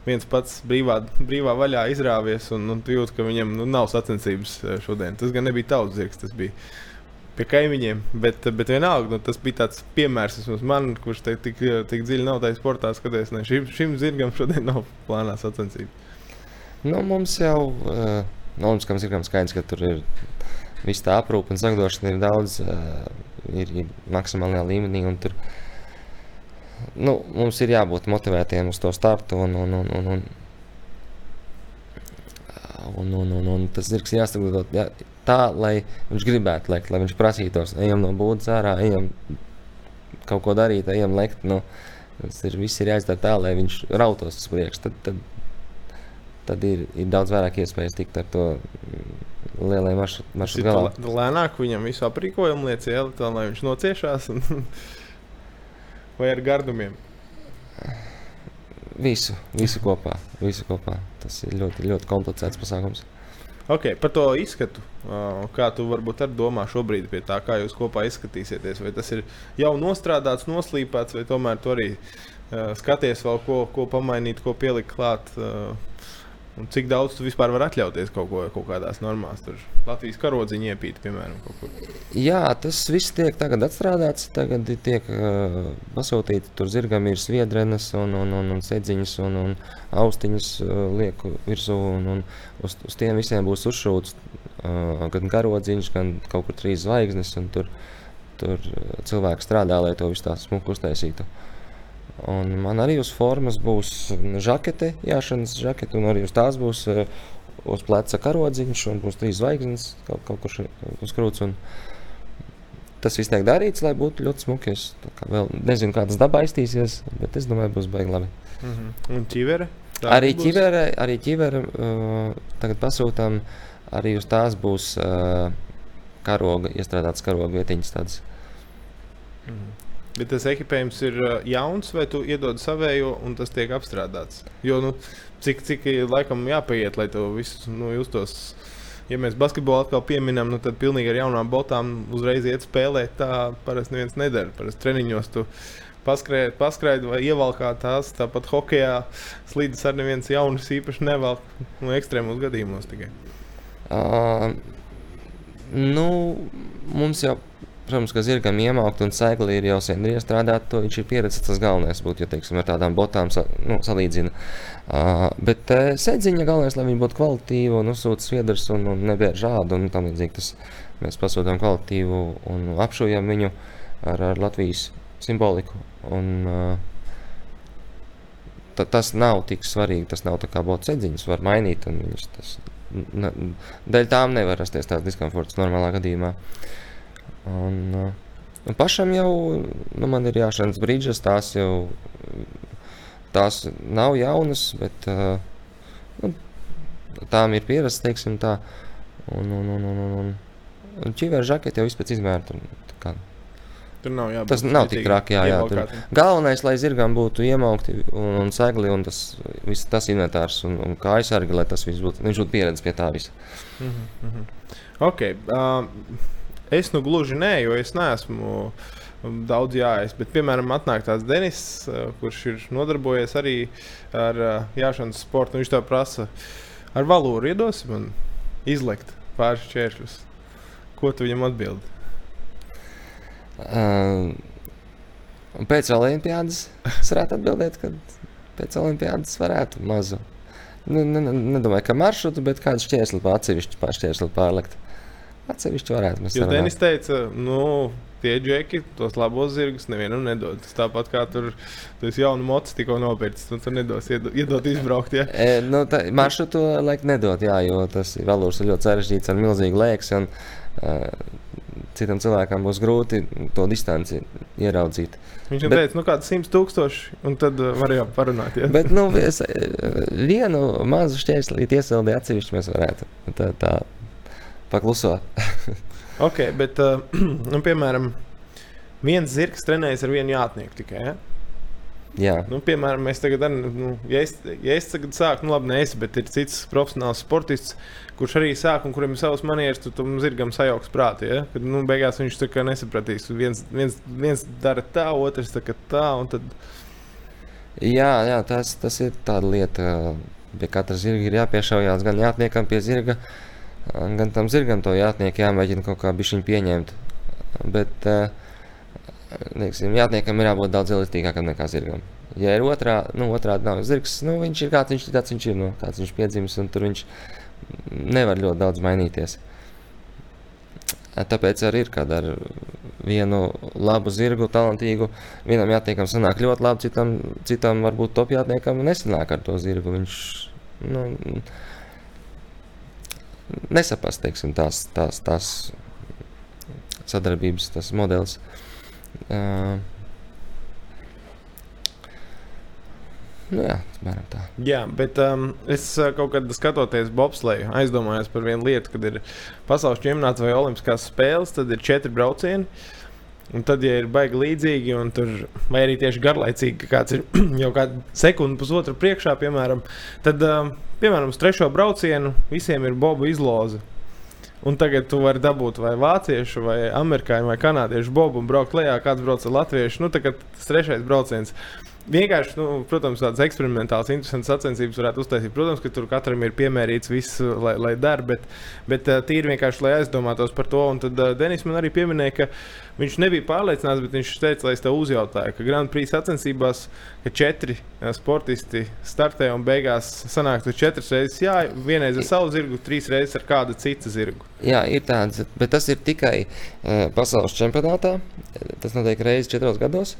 Viens pats brīvā, brīvā vaļā izrāvies, un, un tu jūti, ka viņam nu, nav sacensības šodien. Tas gan nebija tavs zirgs, tas bija pie kaimiņiem. Bet, bet vienalga, nu, tas bija tāds piemērs man, kurš te, tik, tik dziļi nav tajā sportā skaties. Ne, šim, šim zirgam šodien nav plānā sacensība. Nu, mums jau uh, Olimpiskam zirgam skaidrs, ka tur ir viss tā aprūpe un zagdošana ir daudz, ir, ir maksimālajā līmenī. Tur, nu, mums ir jābūt motivētiem uz to startu. Un, un, un, un, un, Un, un, un, un tas zirgs ir jāsaglabā jā, tā, lai viņš gribētu lekt, lai viņš prasītos, ejam no būdas ārā, ejam kaut ko darīt, ejam lekt. Nu, tas ir, viss ir jāizdara tā, lai viņš rautos uz priekšu. Tad, tad tad ir, ir daudz vairāk iespējas tikt ar to lielai maršrutu galā. Lēnāk viņam visu aprīkojumu liec ieli, tā, lai viņš nociešās. Un... Vai ar gardumiem? Visu, visu kopā, visu kopā. Tas ir ļoti, ļoti komplicēts pasākums. Okay, par to izskatu, kā tu varbūt arī domā šobrīd pie tā, kā jūs kopā izskatīsieties. Vai tas ir jau nostrādāts, noslīpēts, vai tomēr tu arī skaties vēl ko, ko pamainīt, ko pielikt klāt. Un cik daudz tu vispār vari atļauties kaut ko kaut kādās normās, tur Latvijas karodziņa iepīt, piemēram, kaut kur? Jā, tas viss tiek tagad atstrādāts. Tagad tiek uh, pasūtīti tur zirgam ir sviedrenes un, un, un, un sedziņas un, un austiņas uh, lieku virsū. Un, un uz, uz tiem visiem būs uzšūts uh, gan karodziņš, gan kaut kur trīs zvaigznes. Tur, tur cilvēki strādā, lai to visu tā smuku uztaisītu. Uh, Un man arī uz formas būs žakete, jāšanas žakete, un arī uz tās būs uh, uz pleca karodziņš, un būs trīs zvaigznes kaut, kaut kur uz krūts. Un tas viss tiek darīts, lai būtu ļoti smuki. Es kā vēl nezinu, kā tas dabā iztīsies, bet es domāju, būs baigi labi. Mm -hmm. Un ķivere? Arī ķivere, arī ķivere uh, tagad pasūtām, arī uz tās būs uh, karoga, iestrādāts karoga vietiņas tādas. Mm. Bet tas ekipējums ir uh, jauns, vai tu iedod savējo, un tas tiek apstrādāts? Jo, nu, cik, cik laikam jāpaiet, lai to visu nu, justos. Ja mēs basketbolu atkal pieminam, nu, tad pilnīgi ar jaunām botām uzreiz iet spēlēt. Tā parasti neviens nedara. Parasti treniņos tu paskrēji, paskrēji vai ievalkā tās. Tāpat hokeja slīdes ar neviens jaunas īpaši nevelk nu, ekstrēmos gadījumos tikai. Uh, nu, mums jau Protams, ka zirgam iemaukt un sēkli ir jau sen iestrādāt, to viņš ir pieredzējis. Tas galvenais būtu, ja teiksim, ar tādām botām sa, nu, salīdzina. Uh, bet uh, sēdziņa galvenais, lai viņi būtu kvalitīvi un uzsūta sviedrus un, un nebēr žādu un tam līdzīgi. Tas mēs pasūtām kvalitīvu un apšujam viņu ar, ar Latvijas simboliku. Un, uh, ta, tas nav tik svarīgi. Tas nav tā kā bots sēdziņas, var mainīt. Viņus, tas, dēļ tām nevar rasties tāds diskomforts normālā gadījumā. Uh, Un, un nu, pašam jau nu, man ir jāšanas brīdžas, tās jau tās nav jaunas, bet nu, tām ir pieredze, teiksim tā. Un, un, un, un, un, un ķīvēra žaketi jau vispēc izmēra. Tur, Tur nav jābūt. Tas nav tik traki. Jā, jā, tur. Galvenais, lai zirgām būtu iemaukti un, un segli un tas, viss, tas inventārs un, un kā aizsargi, lai tas viss būtu, viņš būtu pieredzējis pie tā visa. Mm -hmm. Ok. Uh, Es nu gluži nē, jo es neesmu um, daudz jāies. Bet, piemēram, atnāk tāds Denis, uh, kurš ir nodarbojies arī ar uh, jāšanas sportu. Viņš tev prasa, ar valūru iedosim man izlekt pāris šķēršļus. Ko tu viņam atbildi? Uh, pēc olimpiādas es varētu atbildēt, ka pēc olimpiādas varētu mazu. Nu, ne, ne, nedomāju, ka maršrutu, bet kādu šķērsli pār atsevišķu pāršķērsli pārlikt. Atsevišķi varētu būt. Jo Denis teica, nu, tie džeki, tos labos zirgus nevienam nedod. Tas tāpat kā tur tas jaunu mocu tikko nopircis, nu, tur nedos iedot, iedot izbraukt. Ja? E, nu, tā, maršrutu laik nedod, jā, jo tas valūrs ir ļoti sarežģīts ar milzīgu lēksi. Un, uh, Citam cilvēkam būs grūti to distanci ieraudzīt. Viņš jau teica, nu, kāda simts tūkstoši, un tad uh, var jau parunāt. Ja? Bet, nu, es, vienu mazu šķērslīti iesildīt atsevišķi mēs varētu. Tā, tā pakluso. ok, bet, uh, nu, piemēram, viens zirgs trenējas ar vienu jātnieku tikai. Ja? Jā. Nu, piemēram, mēs tagad, nu, ja es, ja es tagad sāku, nu, labi, ne es, bet ir cits profesionāls sportists, kurš arī sāk un kurim ir savs manieris, tad tam zirgam sajauks prātā. Ja? Kad nu, beigās viņš tā kā nesapratīs. Viens, viens, viens dara tā, otrs tā, tā. Tad... Jā, jā tas, tas ir tāda lieta. Pie katra zirga ir jāpiešaujās gan jātniekam pie zirga. Uh, gan tam zirgam to jātnieku jāmēģina kaut kā bišķiņ pieņemt. Bet, teiksim, jātniekam ir jābūt daudz elastīgākam nekā zirgam. Ja ir otrā, nu, otrādi nav zirgs, nu, viņš ir kāds viņš ir, tāds viņš ir, nu, kāds viņš piedzimis, un tur viņš nevar ļoti daudz mainīties. Tāpēc arī ir, kad ar vienu labu zirgu, talantīgu, vienam jātniekam sanāk ļoti labi, citam, citam varbūt top jātniekam nesanāk ar to zirgu. Viņš, nu, nesaprast teiksim, tās, tās, tās sadarbības tas modelis. Uh, Nu jā, tā. jā, bet um, es kaut kad skatoties bobsleju, aizdomājos par vienu lietu, kad ir pasaules čempionāts vai olimpiskās spēles, tad ir četri braucieni. Un tad, ja ir baigi līdzīgi, tur, vai arī tieši garlaicīgi, ka kāds ir jau kādu sekundi, pusotru priekšā, piemēram, tad um, piemēram, uz trešo braucienu visiem ir bobu izloze. Un tagad tu vari dabūt vai vāciešu, vai amerikāņu, vai kanādiešu bobu un braukt lejā, kāds brauc ar latviešu. Nu, tas trešais brauciens vienkārši, nu, protams, tādas eksperimentālas, interesantas sacensības varētu uztaisīt. Protams, ka tur katram ir piemērīts viss, lai, lai dara, bet, bet tīri vienkārši, lai aizdomātos par to. Un tad uh, Denis man arī pieminēja, ka viņš nebija pārliecināts, bet viņš teica, lai es tev uzjautāju, ka Grand Prix sacensībās, četri sportisti startē un beigās sanāk tur četras reizes, jā, vienreiz ar savu zirgu, trīs reizes ar kādu citu zirgu. Jā, ir tāds, bet tas ir tikai uh, pasaules čempionātā. Tas notiek reizes četros gados.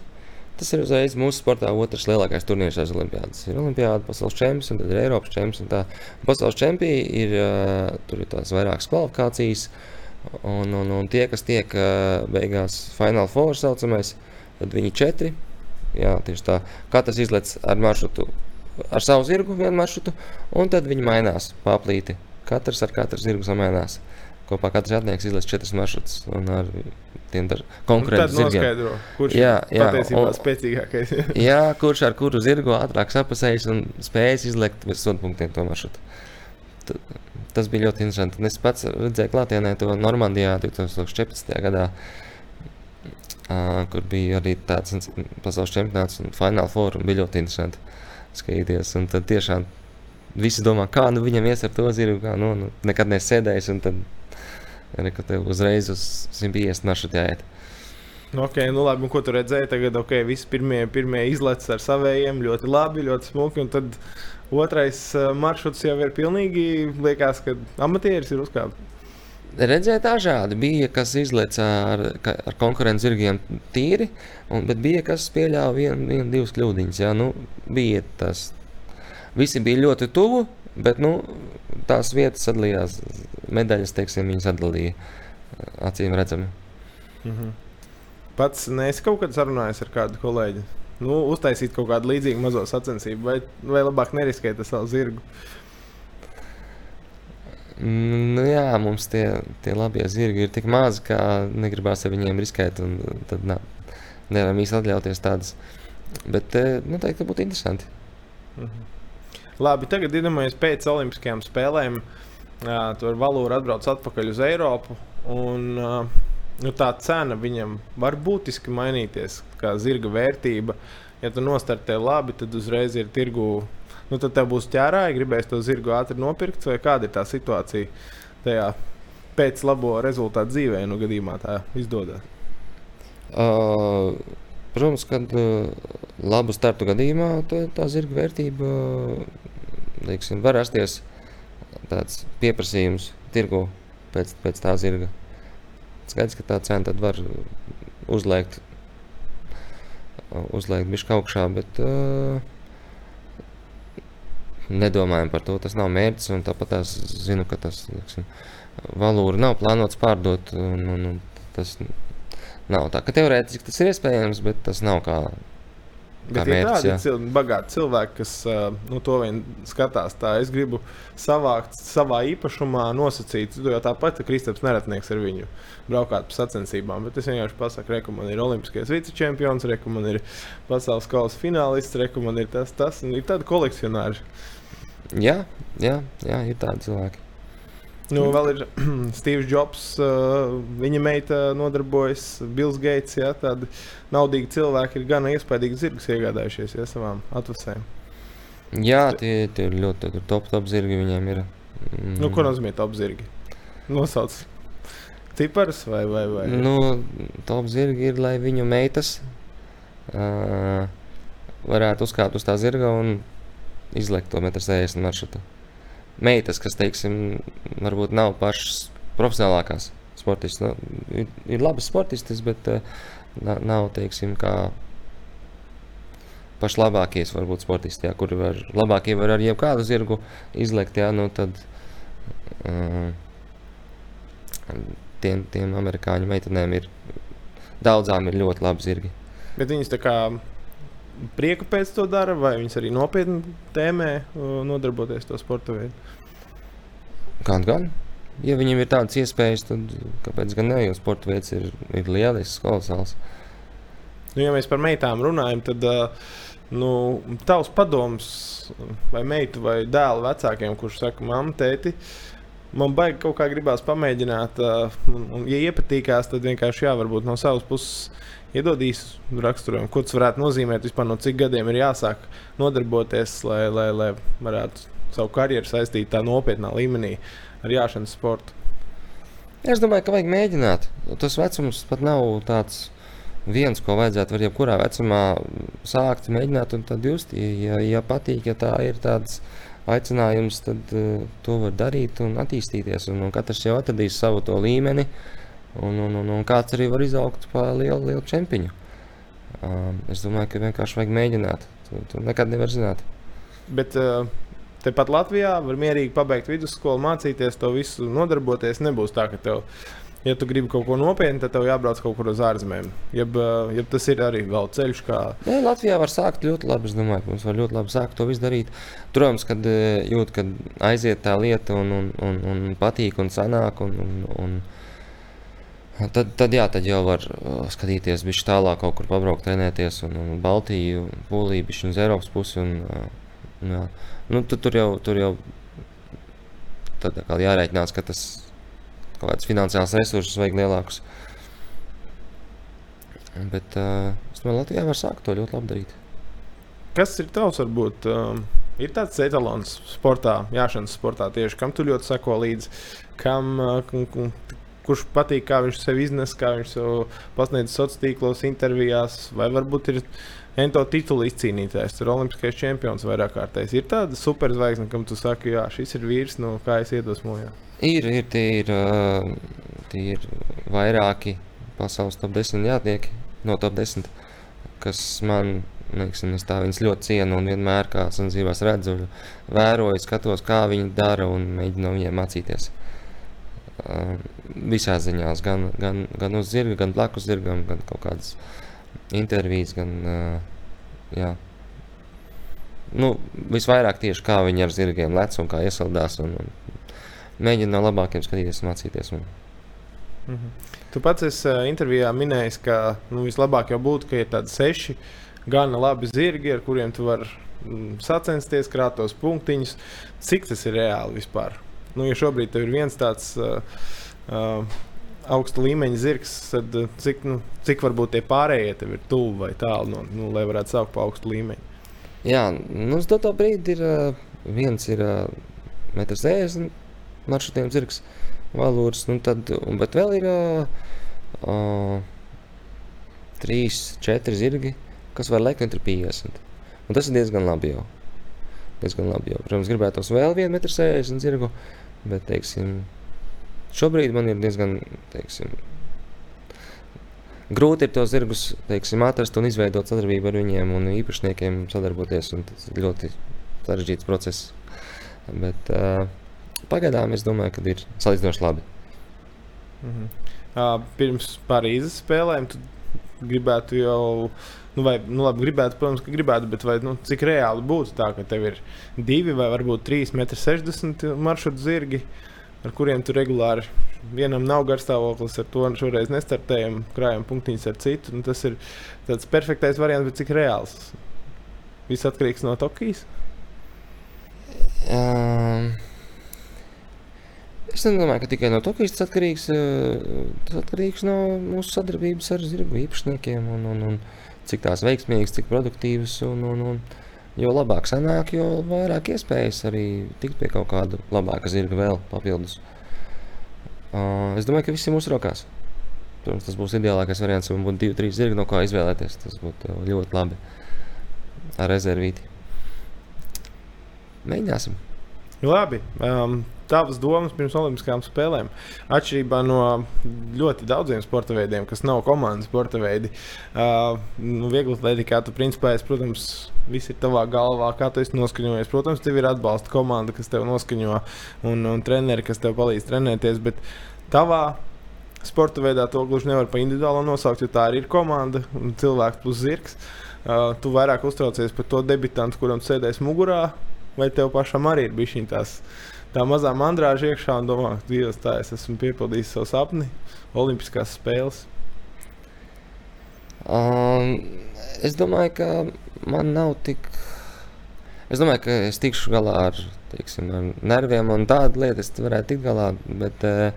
Tas ir uzreiz mūsu sportā otrs lielākais turnīrs aiz Olimpijas. Ir Olimpijāda, pasaules čempions, un tad ir Eiropas čempions. Pasaules čempioni ir, tur ir tās vairākas kvalifikācijas, un, un, un tie, kas tiek beigās Final Four saucamais, tad viņi četri. Jā, tieši tā. Katrs izlec ar maršrutu, ar savu zirgu vienu maršrutu, un tad viņi mainās paplīti. Katrs ar katru zirgu samainās. kopā katrs atnieks izlaiž četras maršrutus ar tiem Tad konkurentiem zirgiem. kurš Jā, jā, un- spēcīgākais. Jā, kurš ar kuru zirgu ātrāk sapasējis un spējis izlekt virs sodpunktiem to maršrutu. T- Tas bija ļoti interesanti. Es pats redzēju klātienē to Normandijā 2014. gadā, ā, kur bija arī tāds nu, pasaules čempionāts un fināla fórums. Bija ļoti interesanti skatīties. Un tad tiešām visi domā, kā nu viņam ies ar to zirgu, kā nu, nu nekad nesēdējis. Un tad arī, ka tev uzreiz uz 150 maršrutu jāiet. Nu, okay, nu labi, ko tu redzēji? Tagad, ok, visi pirmie, pirmie izlaiž ar saviem, ļoti labi, ļoti smuki. Un tad otrais uh, maršruts jau ir pilnīgi, liekas, ka amatieris ir uzkāpis. Redzēja dažādi. Bija kas izlaica ar, ar konkurences zirgiem tīri, un, bet bija kas pieļāva vienu, vienu divas kļūdiņas. Jā, nu, bija tas. Visi bija ļoti tuvu, bet nu, tās vietas sadalījās. Medaļas, teiksim, viņas sadalīja acīm redzami. Mhm. Pats neesi kaut kad sarunājies ar kādu kolēģi. Nu, uztaisīt kaut kādu līdzīgu mazo sacensību, vai, vai labāk neriskēt ar savu zirgu. Nu, jā, mums tie, tie labie zirgi ir tik mazi, ka negribās ar viņiem riskēt. un Tad nā, nevaram īsti atļauties tādas. Bet eh, noteikti būtu interesanti. Mhm. Labi, tagad iedomājamies pēc Olimpiskajām spēlēm. Jā, tur valūra atbrauc atpakaļ uz Eiropu. Un, ā, nu, tā cena viņam var būtiski mainīties, kā zirga vērtība. Ja tu nostartē labi, tad uzreiz ir tirgu. Nu, tad tev būs ķērāji, gribēs to zirgu ātri nopirkt, vai kāda ir tā situācija tajā pēc labo rezultātu dzīvē, nu gadījumā tā izdodas. Uh, protams, kad uh, labu startu gadījumā tā, tā zirga vērtība teiksim, var rasties tāds pieprasījums tirgu pēc, pēc tā zirga. Skaidrs, ka tā cena tad var uzliekt, uzliekt bišķi augšā, bet uh, nedomājam par to. Tas nav mērķis, un tāpat es zinu, ka tas teiksim, valūra nav plānots pārdot. Un, un, un tas nav tā, ka teorētiski tas ir iespējams, bet tas nav kā Bet ir mērķis. tādi cil bagāti cilvēki, kas nu, to vien skatās. Tā es gribu savākt savā īpašumā, nosacīt, jau tāpat Kristaps Neretnieks ar viņu braukāt pa sacensībām. Bet es vienkārši pasaku, re, ka man ir olimpiskais vicečempions, re, ka man ir pasaules kausa finālists, re, ka man ir tas, tas. Un ir tādi kolekcionāri. Jā, jā, jā, ir tādi cilvēki. Nu, vēl ir Steve's Jobs, uh, viņa meita nodarbojas, Bills Gates. Jā, tādi naudīgi cilvēki ir gan iespaidīgi zirgus iegādājušies ja, savām atvasēm. Jā, tie, tie ir ļoti tur top, top zirgi viņiem ir. Mm. Nu, ko nozīmē top zirgi? Nosauc ciparus vai, vai, vai? Nu, top zirgi ir, lai viņu meitas uh, varētu uzkāpt uz tā zirga un izlekt to 1,60 m maršrutu. Meitas, kas, teiksim, varbūt nav pašas profesionālākās sportistas. Nu, ir, ir labas sportistas, bet uh, nav, teiksim, kā paši labākie, varbūt sportisti, jā, kuri var labākie var ar jebkādu zirgu izlekt, jā, nu tad uh, tiem, tiem amerikāņu meitenēm ir daudzām ir ļoti labi zirgi. Bet viņas tā kā prieku pēc to dara, vai viņas arī nopietni tēmē nodarboties ar to sporta veidu? Gan, gan. Ja viņiem ir tādas iespējas, tad kāpēc gan ne? Jo sporta veids ir, ir lielisks, kolosāls. Nu, ja mēs par meitām runājam, tad nu, tavs padoms vai meitu vai dēlu vecākiem, kurš saka, mamma, tēti. Man baigi kaut kā gribās pamēģināt, un, un, ja iepatīkās, tad vienkārši jā, varbūt no savas puses iedod īsu raksturojumu, ko tas varētu nozīmēt, vispār no cik gadiem ir jāsāk nodarboties, lai, lai, lai varētu savu karjeru saistīt tā nopietnā līmenī ar jāšanas sportu. Es domāju, ka vajag mēģināt. Tas vecums pat nav tāds viens, ko vajadzētu var jebkurā vecumā sākt, mēģināt un tad just. Ja, ja patīk, ja tā ir tāds aicinājums, tad uh, to var darīt un attīstīties. Un, un katrs jau atradīs savu to līmeni, un, un, un, un kāds arī var izaugt par lielu, lielu čempiņu. Um, es domāju, ka vienkārši vajag mēģināt. Tu, tu nekad nevar zināt. Bet uh, tepat Latvijā var mierīgi pabeigt vidusskolu, mācīties to visu, nodarboties. Nebūs tā, ka tev ja tu gribi kaut ko nopietnu, tad tev jābrauc kaut kur uz ārzemēm. Jeb, jeb tas ir arī vēl ceļš, kā. Nē, Latvijā var sākt ļoti labi. Es domāju, ka mums var ļoti labi sākt to visu darīt. Protams, kad jūt, kad aiziet tā lieta un, un, un, un patīk un sanāk. Un, un, un, Tad, tad, jā, tad jau var uh, skatīties, viņš tālāk kaut kur pabraukt, trenēties, un, un Baltiju, Poliju, viņš uz Eiropas pusi. Un, uh, jā. nu, tu, tur jau, tur jau tad, jārēķinās, ka tas kaut kāds finansiāls resursus vajag lielākus. Bet uh, es domāju, Latvijā var sākt to ļoti labi darīt. Kas ir tavs, varbūt, um, ir tāds etalons sportā, jāšanas sportā tieši, kam tu ļoti sako līdzi, kam, uh, kurš patīk, kā viņš sevi iznes, kā viņš sev pasniedz sociālos tīklos, intervijās, vai varbūt ir ento titulu izcīnītājs, ir olimpiskais čempions vairāk kārtējs. Ir tāda superzvaigzne, kam tu saki, jā, šis ir vīrs, no kā es iedvesmojos. Ir, ir, tie ir, tie ir vairāki pasaules top 10 jātiek no top 10, kas man Neksim, es tā viņas ļoti cienu un vienmēr, kā sazināmās, redzu, vēroju, skatos, kā viņi dara un mēģinu no viņiem mācīties. Visās ziņās, gan, gan, gan uz zirga, gan blakus zirgam, gan kaut kādas intervijas, gan jā. Nu, visvairāk tieši kā viņi ar zirgiem lec un kā iesaldās. Un, un, mēģina no labākiem skatīties un mācīties. Un... Mm -hmm. Tu pats esi intervijā minējis, ka nu, vislabāk jau būtu, ka ir tādi seši gana labi zirgi, ar kuriem tu vari mm, sacensties, krāt tos punktiņus. Cik tas ir reāli vispār? Nu, ja šobrīd ir viens tāds uh, uh, augsta līmeņa zirgs, tad uh, cik, nu, cik varbūt tie pārējie tev ir tuvu vai tālu, no, nu, lai varētu saukt par augstu līmeņu? Jā, nu, uz doto brīdi ir uh, viens ir uh, 1,60 m maršrutiem zirgs, valūrs. Nu tad, un, bet vēl ir uh, trīs, četri zirgi, kas var lekt metru 50. Un tas ir diezgan labi jau. Diezgan labi jau. Protams, gribētos vēl 1,60 m zirgu, bet, teiksim, šobrīd man ir diezgan, teiksim, grūti ir tos zirgus teiksim, atrast un izveidot sadarbību ar viņiem un īpašniekiem sadarboties. Un tas ir ļoti sarežģīts process. Bet, uh, Pagaidām es domāju, ka ir salīdzinoši labi. -hmm. uh, pirms Parīzes spēlēm tu gribētu jau, nu, vai, nu, labi, gribētu, protams, ka gribētu, bet vai, nu, cik reāli būtu tā, ka tev ir divi vai varbūt 3,60 m maršrutu zirgi, ar kuriem tu regulāri vienam nav garstāvoklis, ar to šoreiz nestartējam, krājam punktiņus ar citu. Nu, tas ir tāds perfektais variants, bet cik reāls? Viss atkarīgs no Tokijas. Um. Es nedomāju, ka tikai no Tokijas tas atkarīgs, eh, tas atkarīgs no mūsu sadarbības ar zirgu īpašniekiem un, un, un cik tās veiksmīgas, cik produktīvas. Un, un, un, jo labāk sanāk, jo vairāk iespējas arī tikt pie kaut kāda labāka zirga vēl papildus. Uh, es domāju, ka viss ir mūsu rokās. Protams, tas būs ideālākais variants, ja būtu divi, trīs zirgi, no kā izvēlēties. Tas būtu ļoti labi ar rezervīti. Mēģināsim. Labi. Um, tavas domas pirms Olimpiskajām spēlēm. Atšķirībā no ļoti daudziem sporta veidiem, kas nav komandas sporta veidi, uh, nu, viegli atletikā tu principā esi, protams, viss ir tavā galvā, kā tu esi noskaņojies. Protams, tev ir atbalsta komanda, kas tev noskaņo, un, un treneri, kas tev palīdz trenēties. Bet tavā sporta veidā to gluži nevar pa individuāli nosaukt, jo tā arī ir komanda un cilvēks plus zirgs. Uh, tu vairāk uztraucies par to debitantu, kuram sēdēs mugurā, vai tev pašam arī ir bijis tās tā mazā mandrāža iekšā un domā, Dievs, tā es esmu piepildījis savu sapni, Olimpiskās spēles? Um, es domāju, ka man nav tik. Es domāju, ka es tikšu galā ar, teiksim, ar nerviem un tādu lietu. Es varētu tikt galā, bet uh,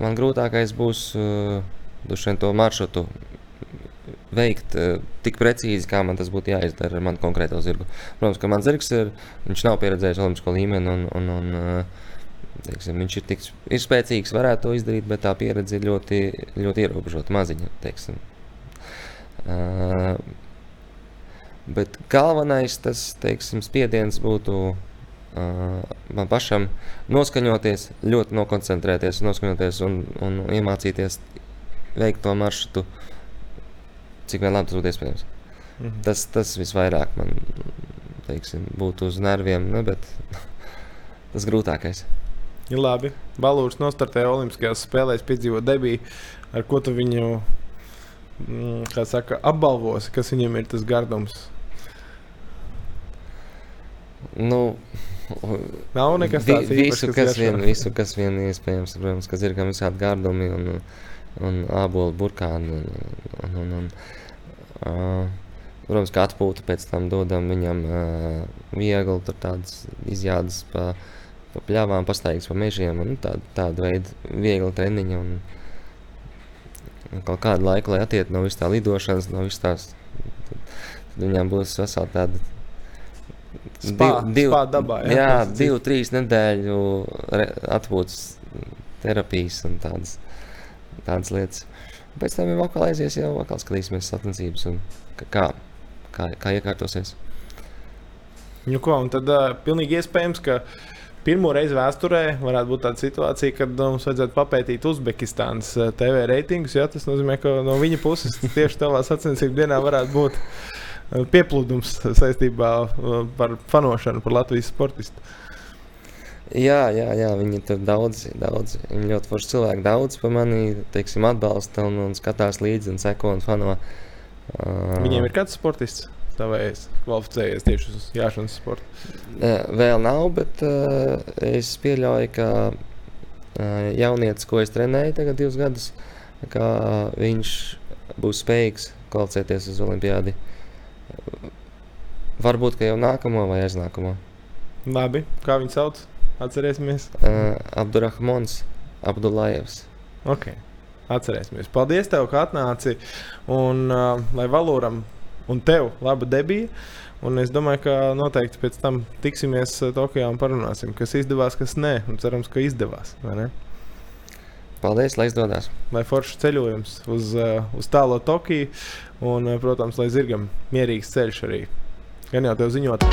man grūtākais būs uh, to maršrutu veikt uh, tik precīzi, kā man tas būtu jāizdara ar manu konkrēto zirgu. Protams, ka mans zirgs ir, viņš nav pieredzējis olimpisko līmeni, un, un, un uh, teiksim, viņš ir, tik, ir spēcīgs, varētu to izdarīt, bet tā pieredze ir ļoti, ļoti ierobežota, maziņa. Teiksim. Uh, bet galvenais tas teiksim, spiediens būtu uh, man pašam noskaņoties, ļoti nokoncentrēties, noskaņoties un, un iemācīties veikt to maršrutu cik vien labi tas būtu iespējams. -hmm. Tas, tas visvairāk man teiksim, būtu uz nerviem, ne, bet tas grūtākais. Labi, Valūrs nostartēja Olimpiskajās spēlēs, piedzīvo debiju, ar ko tu viņu mm, saka, apbalvosi, kas viņam ir tas gardums. Nu, Nav nekas tāds vi, visu, kas vien, visu, kas vien iespējams, protams, kas ir gan visādi gardumi un, un ābolu burkāni. Un, un, un, un, protams, kā atpūta pēc tam dodam viņam viegli tur tādas izjādes pa, pa pļāvām, pastaigas pa mežiem un tāda, tāda veida viegli treniņa un, un kaut kādu laiku, lai atiet no vis tā lidošanas, no vis tās, tad, tad viņām būs vesela tāda Spā, div, spā dabā, jā, jā divu, trīs nedēļu atpūtas terapijas un tādas, tādas lietas. Pēc tam jau vakar aizies, jau vakar skatīsimies sacensības un kā, kā, kā iekārtosies. Nu, ko, un tad uh, pilnīgi iespējams, ka pirmo reizi vēsturē varētu būt tāda situācija, kad mums vajadzētu papētīt Uzbekistānas TV reitingus. Ja? Tas nozīmē, ka no viņa puses tieši tavā sacensību dienā varētu būt pieplūdums saistībā par fanošanu, par Latvijas sportistu. Jā, jā, jā, viņi tur daudz, daudz, viņi ļoti forši cilvēki daudz par mani, teiksim, atbalsta un, un skatās līdzi un seko un fano. Uh, Viņiem ir kāds sportists, tavējais, kvalificējies tieši uz jāšanas sportu? Vēl nav, bet uh, es pieļauju, ka uh, jaunietis, ko es trenēju tagad divus gadus, ka viņš būs spējīgs kvalificēties uz olimpiādi. Varbūt, ka jau nākamo vai aiznākamo. Labi, kā viņu sauc? Atcerēsimies. Uh, Abdurrahmans, Abdullajevs. Ok, atcerēsimies. Paldies, tev, ka atnāci. Un uh, lai Valūram un tev laba debija. Un es domāju, ka noteikti pēc tam tiksimies Tokijā un parunāsim, kas izdevās, kas nē. Un cerams, ka izdevās. Paldies, lai izdodas. Lai foršs ceļojums uz, uz tālo Tokiju un, protams, lai zirgam mierīgs ceļš arī. Gan jau tev ziņot.